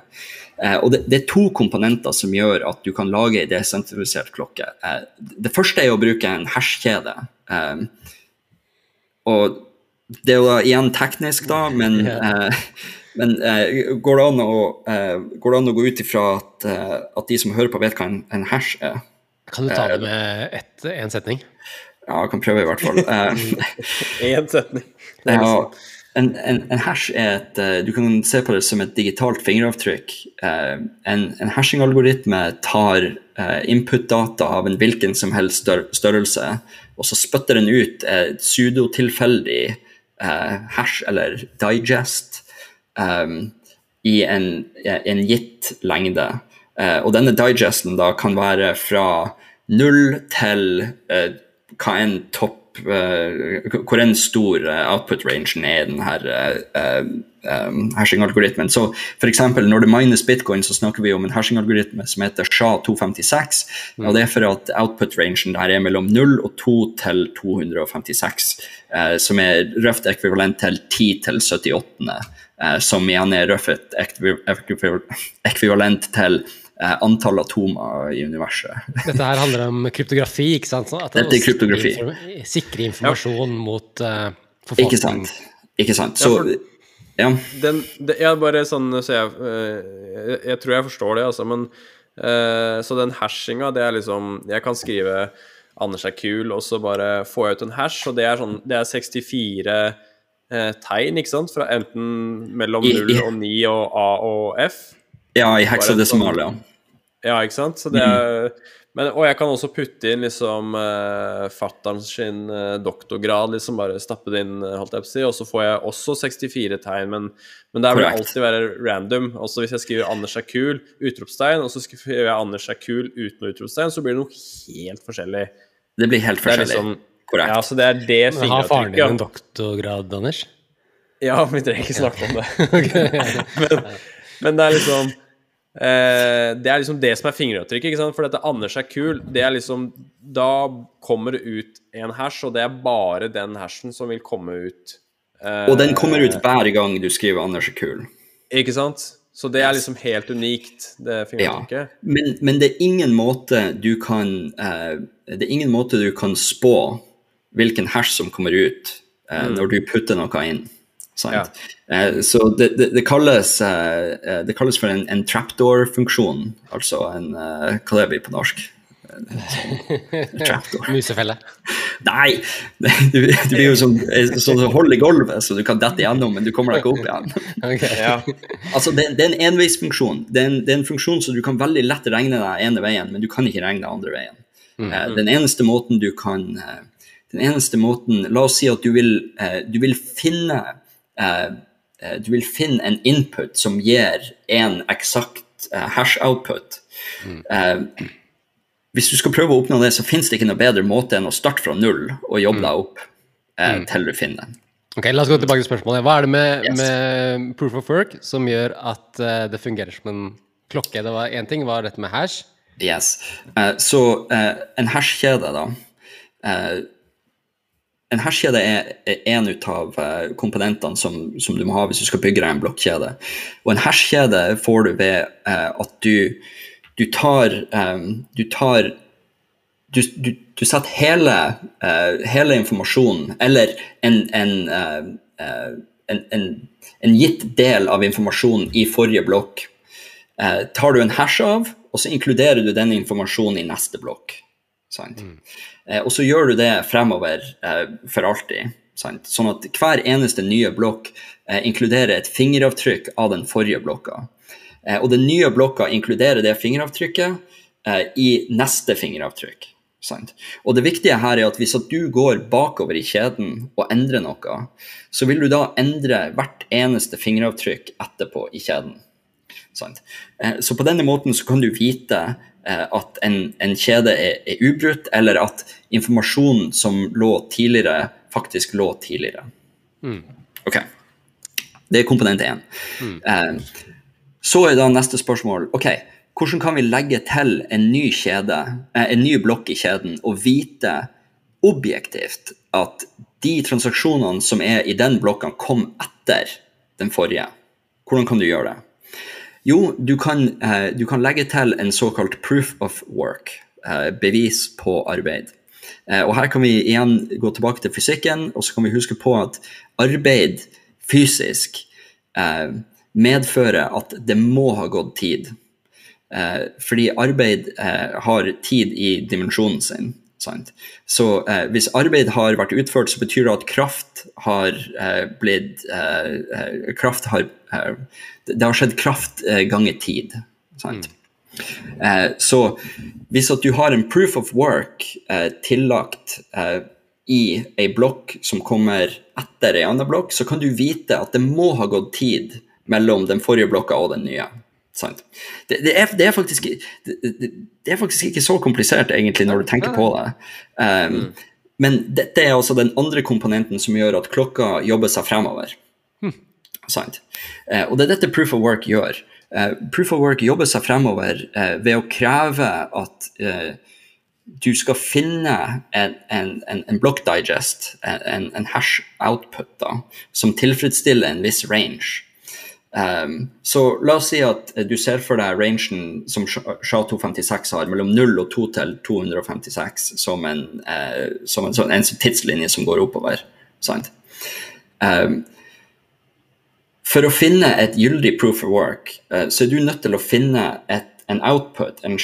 Eh, og det, det er to komponenter som gjør at du kan lage en desentralisert klokke. Eh, det første er å bruke en hashkjede. Eh, og det er jo igjen teknisk, da, men, eh, men eh, går, det an å, eh, går det an å gå ut ifra at, at de som hører på, vet hva en, en hash er? Kan du ta det med ett, en setning? Ja, jeg kan prøve i hvert fall. Eh, Én setning. Det er ja, en, en, en hash er et eh, Du kan se på det som et digitalt fingeravtrykk. Eh, en, en hashing-algoritme tar eh, input-data av en hvilken som helst stør størrelse, og så spytter den ut et pseudotilfeldig hash eller digest um, i en, en gitt lengde. Og denne digesten da kan være fra null til uh, hva enn topp Hvor en stor eh, output-rangen er i denne uh, hashing-algoritmen. Så f.eks. når det mines bitcoin, så snakker vi om en hashing-algoritme som heter SHA-256. og Det er for at output-rangen der er mellom 0 og 2 til 256, eh, som er røft ekvivalent til 10 til 78. eh, som igjen er røft ekvi ekvi ekvivalent til eh, antall atomer i universet. Dette her handler om kryptografi, ikke sant? Sånn at Dette er sikre kryptografi. inform- Sikre informasjon mot uh, Ikke sant? Ikke sant? Ja, Så, for- ja. den, det, ja, bare sånn så jeg, eh, jeg Jeg tror jeg forstår det, altså, men uh, Så den hashinga, det er liksom Jeg kan skrive 'Anders er kul', og så bare får jeg ut en hash, og det er sånn Det er 64 eh, tegn, ikke sant? Fra enten mellom 0 i- og 9 og A og F. ja, i heksadesimal, ja. Ja, ikke sant? Så det er, men, og jeg kan også putte inn liksom uh, fattern sin uh, doktorgrad, liksom bare stappe det inn, eh, holdt jeg på å si, og så får jeg også 64 tegn, men, men der vil det alltid være random. Også hvis jeg skriver 'Anders er kul', utropstegn, og så skriver jeg 'Anders er kul' uten utropstegn, så blir det noe helt forskjellig. Det blir helt forskjellig. liksom Korrekt. Ja, så det er det Men Har faren din en doktorgrad, Anders? Ja, vi trenger ikke snakke om det. men, men det er liksom eh, Det er liksom det som er fingeravtrykket. ikke sant? For dette Anders er kul, det er liksom Da kommer det ut en hash, og det er bare den hashen som vil komme ut. eh, Og den kommer ut hver gang du skriver 'Anders er kul'. Ikke sant? Så det er liksom helt unikt, det fingeravtrykket. Men, men det er ingen måte du kan eh, Det er ingen måte du kan spå hvilken hash som kommer ut eh, når du putter noe inn. Sant? Eh, så det, det, det, kalles, eh, eh, det kalles for en, en trapdoor-funksjon, altså en eh, Hva det blir på norsk? Sånn trapdoor. Musefelle. Nei! Du, du blir jo som sånn hold i gulvet, så du kan dette igjennom, men du kommer deg ikke opp igjen. Okay. Ja. Altså, det, det er en enveisfunksjon. Det er en, det er en funksjon som du kan veldig lett regne deg ene veien, men du kan ikke regne deg andre veien. Eh, den eneste måten du kan eh, Den eneste måten La oss si at du vil, eh, du vil finne eh, eh, Du vil finne en input som gir en eksakt eh, hash output. Eh, hvis du skal prøve å oppnå det, så finnes det ikke noe bedre måte enn å starte fra null og jobbe deg opp mm. til du finner den. Ok, La oss gå tilbake til spørsmålet. Hva er det med, Yes. med proof of work som gjør at eh, det fungerer som en klokke? Det var Én ting var dette med hash. Yes. Eh, så eh, en hashkjede, da. En hashkjede er, en av eh, komponentene som, som du må ha hvis du skal bygge deg en blokkjede. Og en hashkjede får du ved eh, at du, du tar eh, Du tar du, du, setter hele, eh, hele informasjonen, eller en, en, eh, eh, en, en, en gitt del av informasjonen i forrige blokk, tar du en hash av, og så inkluderer du den informasjonen i neste blokk. Sant? Eh, og så gjør du det fremover eh, for alltid. Sant? Sånn at hver eneste nye blokk eh, inkluderer et fingeravtrykk av den forrige blokka. Eh, og den nye blokka inkluderer det fingeravtrykket eh, i neste fingeravtrykk. Sant? Og det viktige her er at hvis at du går bakover i kjeden og endrer noe, så vil du da endre hvert eneste fingeravtrykk etterpå i kjeden. Sant? Eh, Så på denne måten så kan du vite eh, at en, en kjede er, er ubrutt, eller at informasjonen som lå tidligere, faktisk lå tidligere. Ok. Det er komponent én. Eh, så er da neste spørsmål ok, hvordan kan vi legge til en ny kjede, eh, en ny blokk i kjeden og vite objektivt at de transaksjonene som er i den blokka, kom etter den forrige? Hvordan kan du gjøre det? Jo, du kan, eh, du kan legge til en såkalt proof of work, eh, bevis på arbeid. Eh, og her kan vi igjen gå tilbake til fysikken, og så kan vi huske på at arbeid fysisk medfører at det må ha gått tid. Fordi arbeid har tid i dimensjonen sin. Sant? Så eh, hvis arbeid har vært utført, så betyr det at kraft har eh, blitt eh, eh, Kraft har eh, Det har skjedd kraft eh, ganger tid. Sant? Eh, så hvis at du har en proof of work eh, tillagt eh, i ei blokk som kommer etter ei annen blokk, så kan du vite at det må ha gått tid mellom den forrige blokka og den nye. Sant? Det, det, er, det, er faktisk, det, er faktisk ikke så komplisert egentlig når du tenker på det. Um, Men dette er altså den andre komponenten som gjør at klokka jobber seg fremover. Sant? Uh, og det er dette proof of work gjør. Uh, proof of work jobber seg fremover uh, ved å kreve at du skal finne en, en, en, en block digest, en, en hash output, da, som tilfredsstiller en viss range. Um, så la oss si at eh, du ser for deg rangen som SHA-256 har, mellom 0 og 2 til 256, som en, uh, som en, en tidslinje som går oppover. Um, for å finne et gyldig proof of work, uh, så er du nødt til å finne et, en output, en,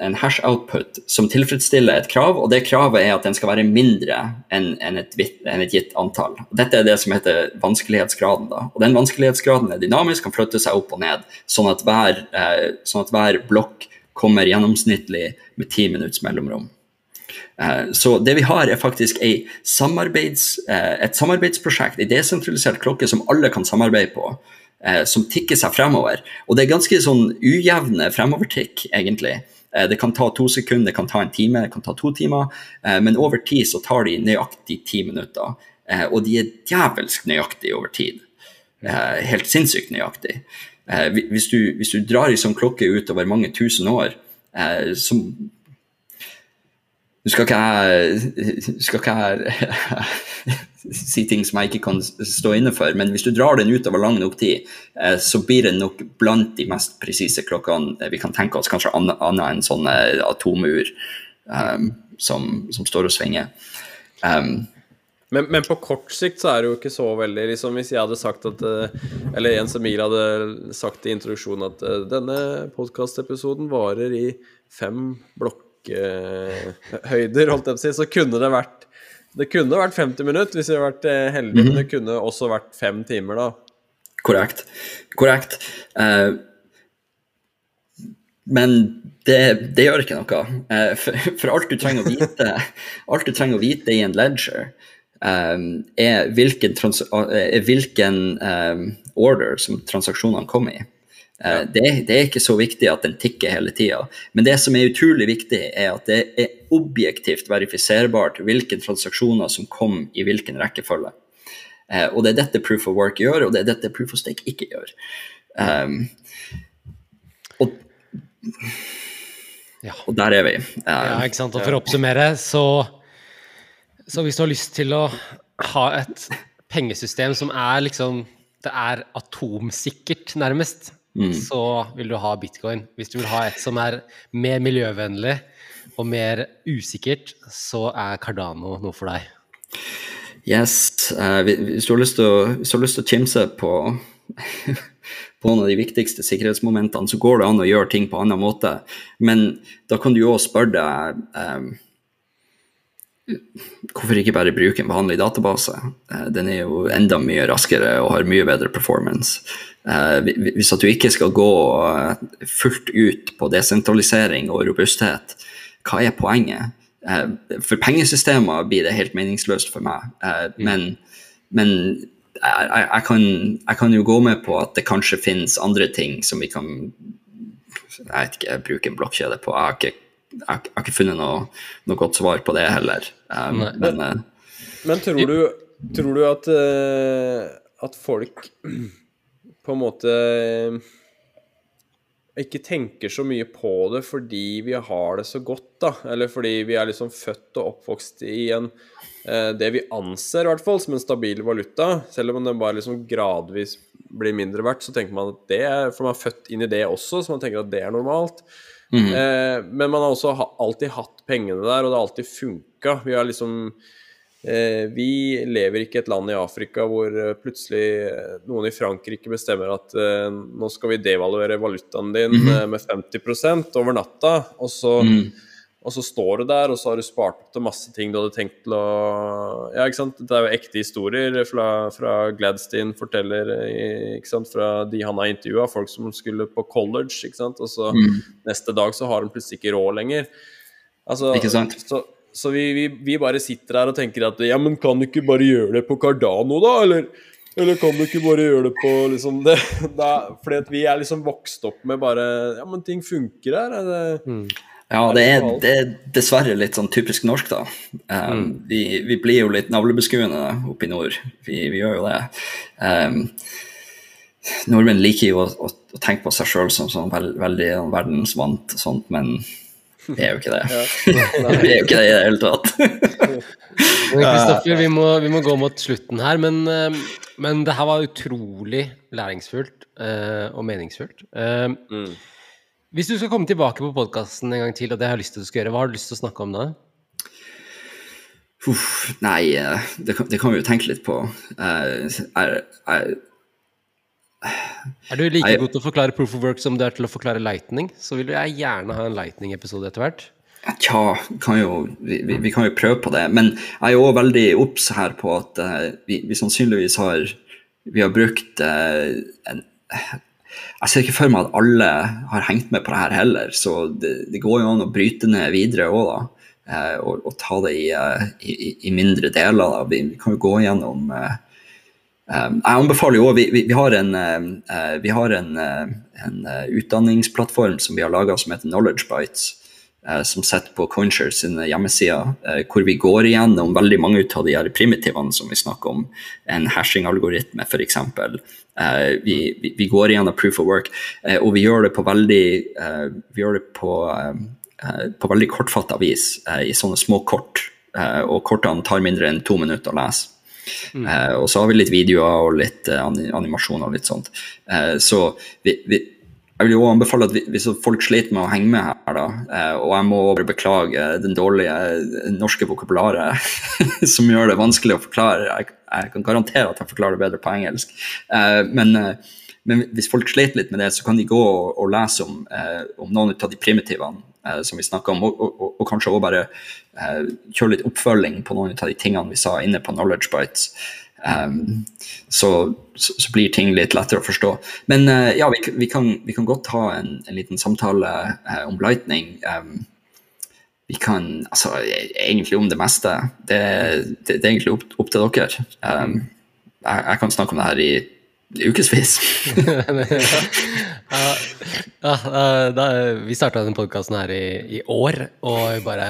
en, hash output, som tilfredsstiller et krav, og det kravet er at den skal være mindre enn en et, en et gitt antall. Dette er det som heter vanskelighetsgraden. Da. Og den vanskelighetsgraden er dynamisk, kan flytte seg opp og ned, sånn at hver, eh, sånn at hver blokk kommer gjennomsnittlig med ti minutts mellomrom. Eh, Så det vi har er faktisk ei samarbeids, eh, et samarbeidsprosjekt, en desentralisert klokke som alle kan samarbeide på, eh, som tikker seg fremover. Og det er ganske sånn ujevne fremovertikk, egentlig. Eh, Det kan ta to sekunder, det kan ta en time, det kan ta to timer, eh, men over tid så tar de nøyaktig ti minutter. Eh, Og de er djevelsk nøyaktige over tid. Eh, Helt sinnssykt nøyaktig. Eh, Hvis du, hvis du drar i sånn klokke utover mange tusen år, som nå skal ikke jeg, skal ikke jeg si ting som jeg ikke kan stå inne for, men hvis du drar den utover lang nok tid, eh, så blir det nok blant de mest presise klokkene vi kan tenke oss, kanskje annet enn sånne atomur um, som, som står og svinger. Um, Men, men på kort sikt så er det jo ikke så veldig liksom Hvis jeg hadde sagt at eh, Eller Jens Emil hadde sagt i introduksjonen at eh, denne podkastepisoden varer i fem blokkhøyder, holdt jeg på å si, så kunne det vært Det kunne vært 50 minutter hvis vi hadde vært heldige, mm -hmm. men det kunne også vært fem timer, da. Korrekt. Korrekt. Eh, men det, det gjør ikke noe. Eh, for, for alt du trenger å vite, alt du trenger å vite i en ledger, Um, er hvilken, trans er hvilken um, order som transaksjonene kom i. Eh, det, det er ikke så viktig at den tikker hele tida. Men det som er utrolig viktig, er at det er objektivt verifiserbart hvilke transaksjoner som kom i hvilken rekkefølge. Eh, og det er dette proof of work gjør, og det er dette proof of stake ikke gjør. Um, og, Ja. og der er vi. Ja, Um, ikke sant? Og for å oppsummere, så, så hvis du har lyst til å ha et pengesystem som er liksom Det er atomsikkert, nærmest, så vil du ha bitcoin. Hvis du vil ha et som er mer miljøvennlig og mer usikkert, så er Cardano noe for deg. yes, Uh, hvis, du har lyst til å, kimse på, på noen av de viktigste sikkerhetsmomentene, så går det an å gjøre ting på annen måte. Men da kan du jo også spørre deg um, Hvorfor ikke bare bruke en vanlig database? Eh, Den er jo enda mye raskere og har mye bedre performance. Eh, Hvis at du ikke skal gå eh, fullt ut på desentralisering og robusthet, hva er poenget? For pengesystemer blir det helt meningsløst for meg, Eh, men, men jeg, jeg, kan, jeg kan jo gå med på at det kanskje finnes andre ting som vi kan jeg vet ikke, bruke en blokkjede på. Jeg har ikke, jeg har, ikke funnet noe, noe godt svar på det heller. Um, Nei. men eh, Men tror du, tror du at, eh, at folk på en måte ikke tenker så mye på det fordi vi har det så godt, da? Eller fordi vi er liksom født og oppvokst i en eh, det vi anser i hvert fall som en stabil valuta. Selv om den bare liksom gradvis blir mindre verdt, så tenker man at det er For man er født inn i det også, så man tenker at det er normalt. Mhm. Eh, men man har også ha, alltid hatt pengene der, og det har alltid funka. Vi har liksom eh, Vi lever ikke i et land i Afrika hvor eh, plutselig eh, noen i Frankrike bestemmer at eh, nå skal vi devaluere valutaen din Mhm. eh, med 50% over natta, og så, Mm. Og så står du der, og så har du spart opp til masse ting du hadde tenkt til å Ja, ikke sant. Det er jo ekte historier fra, fra Gladstein forteller, ikke sant, fra de han har intervjua, folk som skulle på college, ikke sant, og så Mm. neste dag så har de plutselig ikke råd lenger. Altså, Ikke sant? Så, så vi, vi, vi bare sitter her og tenker at ja, men kan du ikke bare gjøre det på Cardano, da? Eller, eller kan du ikke bare gjøre det på liksom det, da, Fordi at vi er liksom vokst opp med bare Ja, men ting funker her. Er det, Ja, det er, det er dessverre litt sånn typisk norsk, da. Um, Mm. vi, vi blir jo litt navlebeskuende oppe i nord. Vi, vi gjør jo det. Um, nordmenn liker jo å, å, å tenke på seg sjøl som sånn veld, veldig sånn verdensvant og sånt, men vi er jo ikke det. vi er jo ikke det i det hele tatt. Men Kristoffer, vi, må- vi må gå mot slutten her, men, eh, men det her var utrolig læringsfullt uh, og meningsfullt. Uh, Mm. Hvis du skal komme tilbake på podkasten en gang til, og det har jeg lyst til at du skal gjøre, hva har du lyst til å snakke om da? Uff, nei, eh, det kan, det kan vi jo tenke litt på. Eh, er, er, Er du like Nei. god til å forklare proof of work som du er til å forklare lightning, så vil jeg gjerne ha en lightning-episode etter hvert. Tja, kan jo, vi, vi, vi kan jo prøve på det. Men jeg er jo også veldig obs her på at uh, vi, vi sannsynligvis har Vi har brukt uh, en Jeg ser ikke for meg at alle har hengt med på det her heller, så det, det går jo an å bryte ned videre òg, da. eh, og, og ta det i, eh, i, i- i mindre deler. Da. Vi, vi kan jo gå gjennom eh, Um, jeg anbefaler jo vi, vi, vi har en, eh, vi har en, eh, en uh, utdanningsplattform som vi har laga som heter Knowledge Bites, som sitter på Coinshare sine hjemmesider, hvor vi går igjennom veldig mange av de her primitivene som vi snakker om. En hashing-algoritme, f.eks. Eh, vi, vi, går igjennom proof of work, eh, og vi gjør det på veldig, eh, vi gjør det på, på veldig kortfatta vis, i sånne små kort. Og kortene tar mindre enn to minutter å lese. Eh, og så har vi litt videoer og litt animasjon og litt sånt. Så vi, vi, jeg vil jo anbefale at hvis folk sliter med å henge med her, da, eh, og jeg må bare beklage den dårlige eh, norske vokabularet som gjør det vanskelig å forklare. Jeg, kan garantere at jeg forklarer det bedre på engelsk. Eh, men, men hvis folk sliter litt med det, så kan de gå og, og lese om, om noen av de primitivene som vi snakker om, og, og, og kanskje også bare kjøre litt oppfølging på noen av de tingene vi sa inne på Knowledge Bites. Um, så, så, blir ting litt lettere å forstå. Men uh, ja, vi, vi, kan, vi kan godt ha en, en liten samtale uh, om Lightning. Um, vi kan altså e- egentlig om det meste. Det, det, det er egentlig opp, opp til dere. Um, jeg, jeg kan snakke om det her i ukevis. ja, ja, eh, vi starta denne podkasten her i, i år, og bare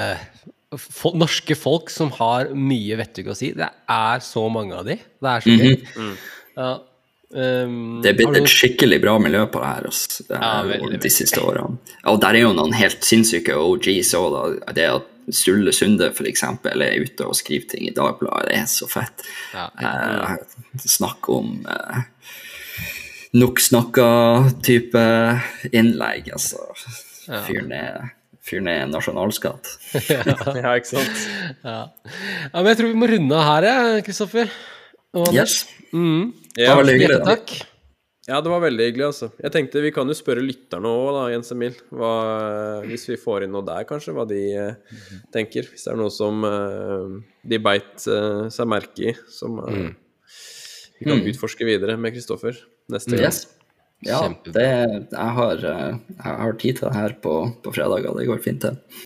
Norske folk som har mye vettug å si. Det er så mange av de. Det er så gøy. Ja, um, Det er blitt du- et skikkelig bra miljø på det her altså, det Ja, er, veldig, de siste årene. Og der er jo noen helt sinnssyke OGs òg. Det at Sulle Sunde f.eks. er ute og skriver ting i Dagbladet, det er så fett. Ja. Eh, Snakk om eh, nok snakka-type innlegg, altså. Ja. Fyren er, fyren er nasjonalskatt. Ja, ikke sant? ja. ja, men jeg tror vi må runde av her, Kristoffer. Yes. Mm. Det var veldig hyggelig. Takk. Ja, det var veldig hyggelig, altså. Jeg tenkte vi kan jo spørre lytterne òg, da, Jens Emil. Hva, hvis vi får inn noe der, kanskje, hva de eh, tenker. Hvis det er noe som eh, de beit eh, seg merke i, som eh, vi kan utforske videre med Kristoffer neste gang. Yes. Ja, det, jeg, har, eh, jeg har tid til det her på, på fredager. Det går fint, det.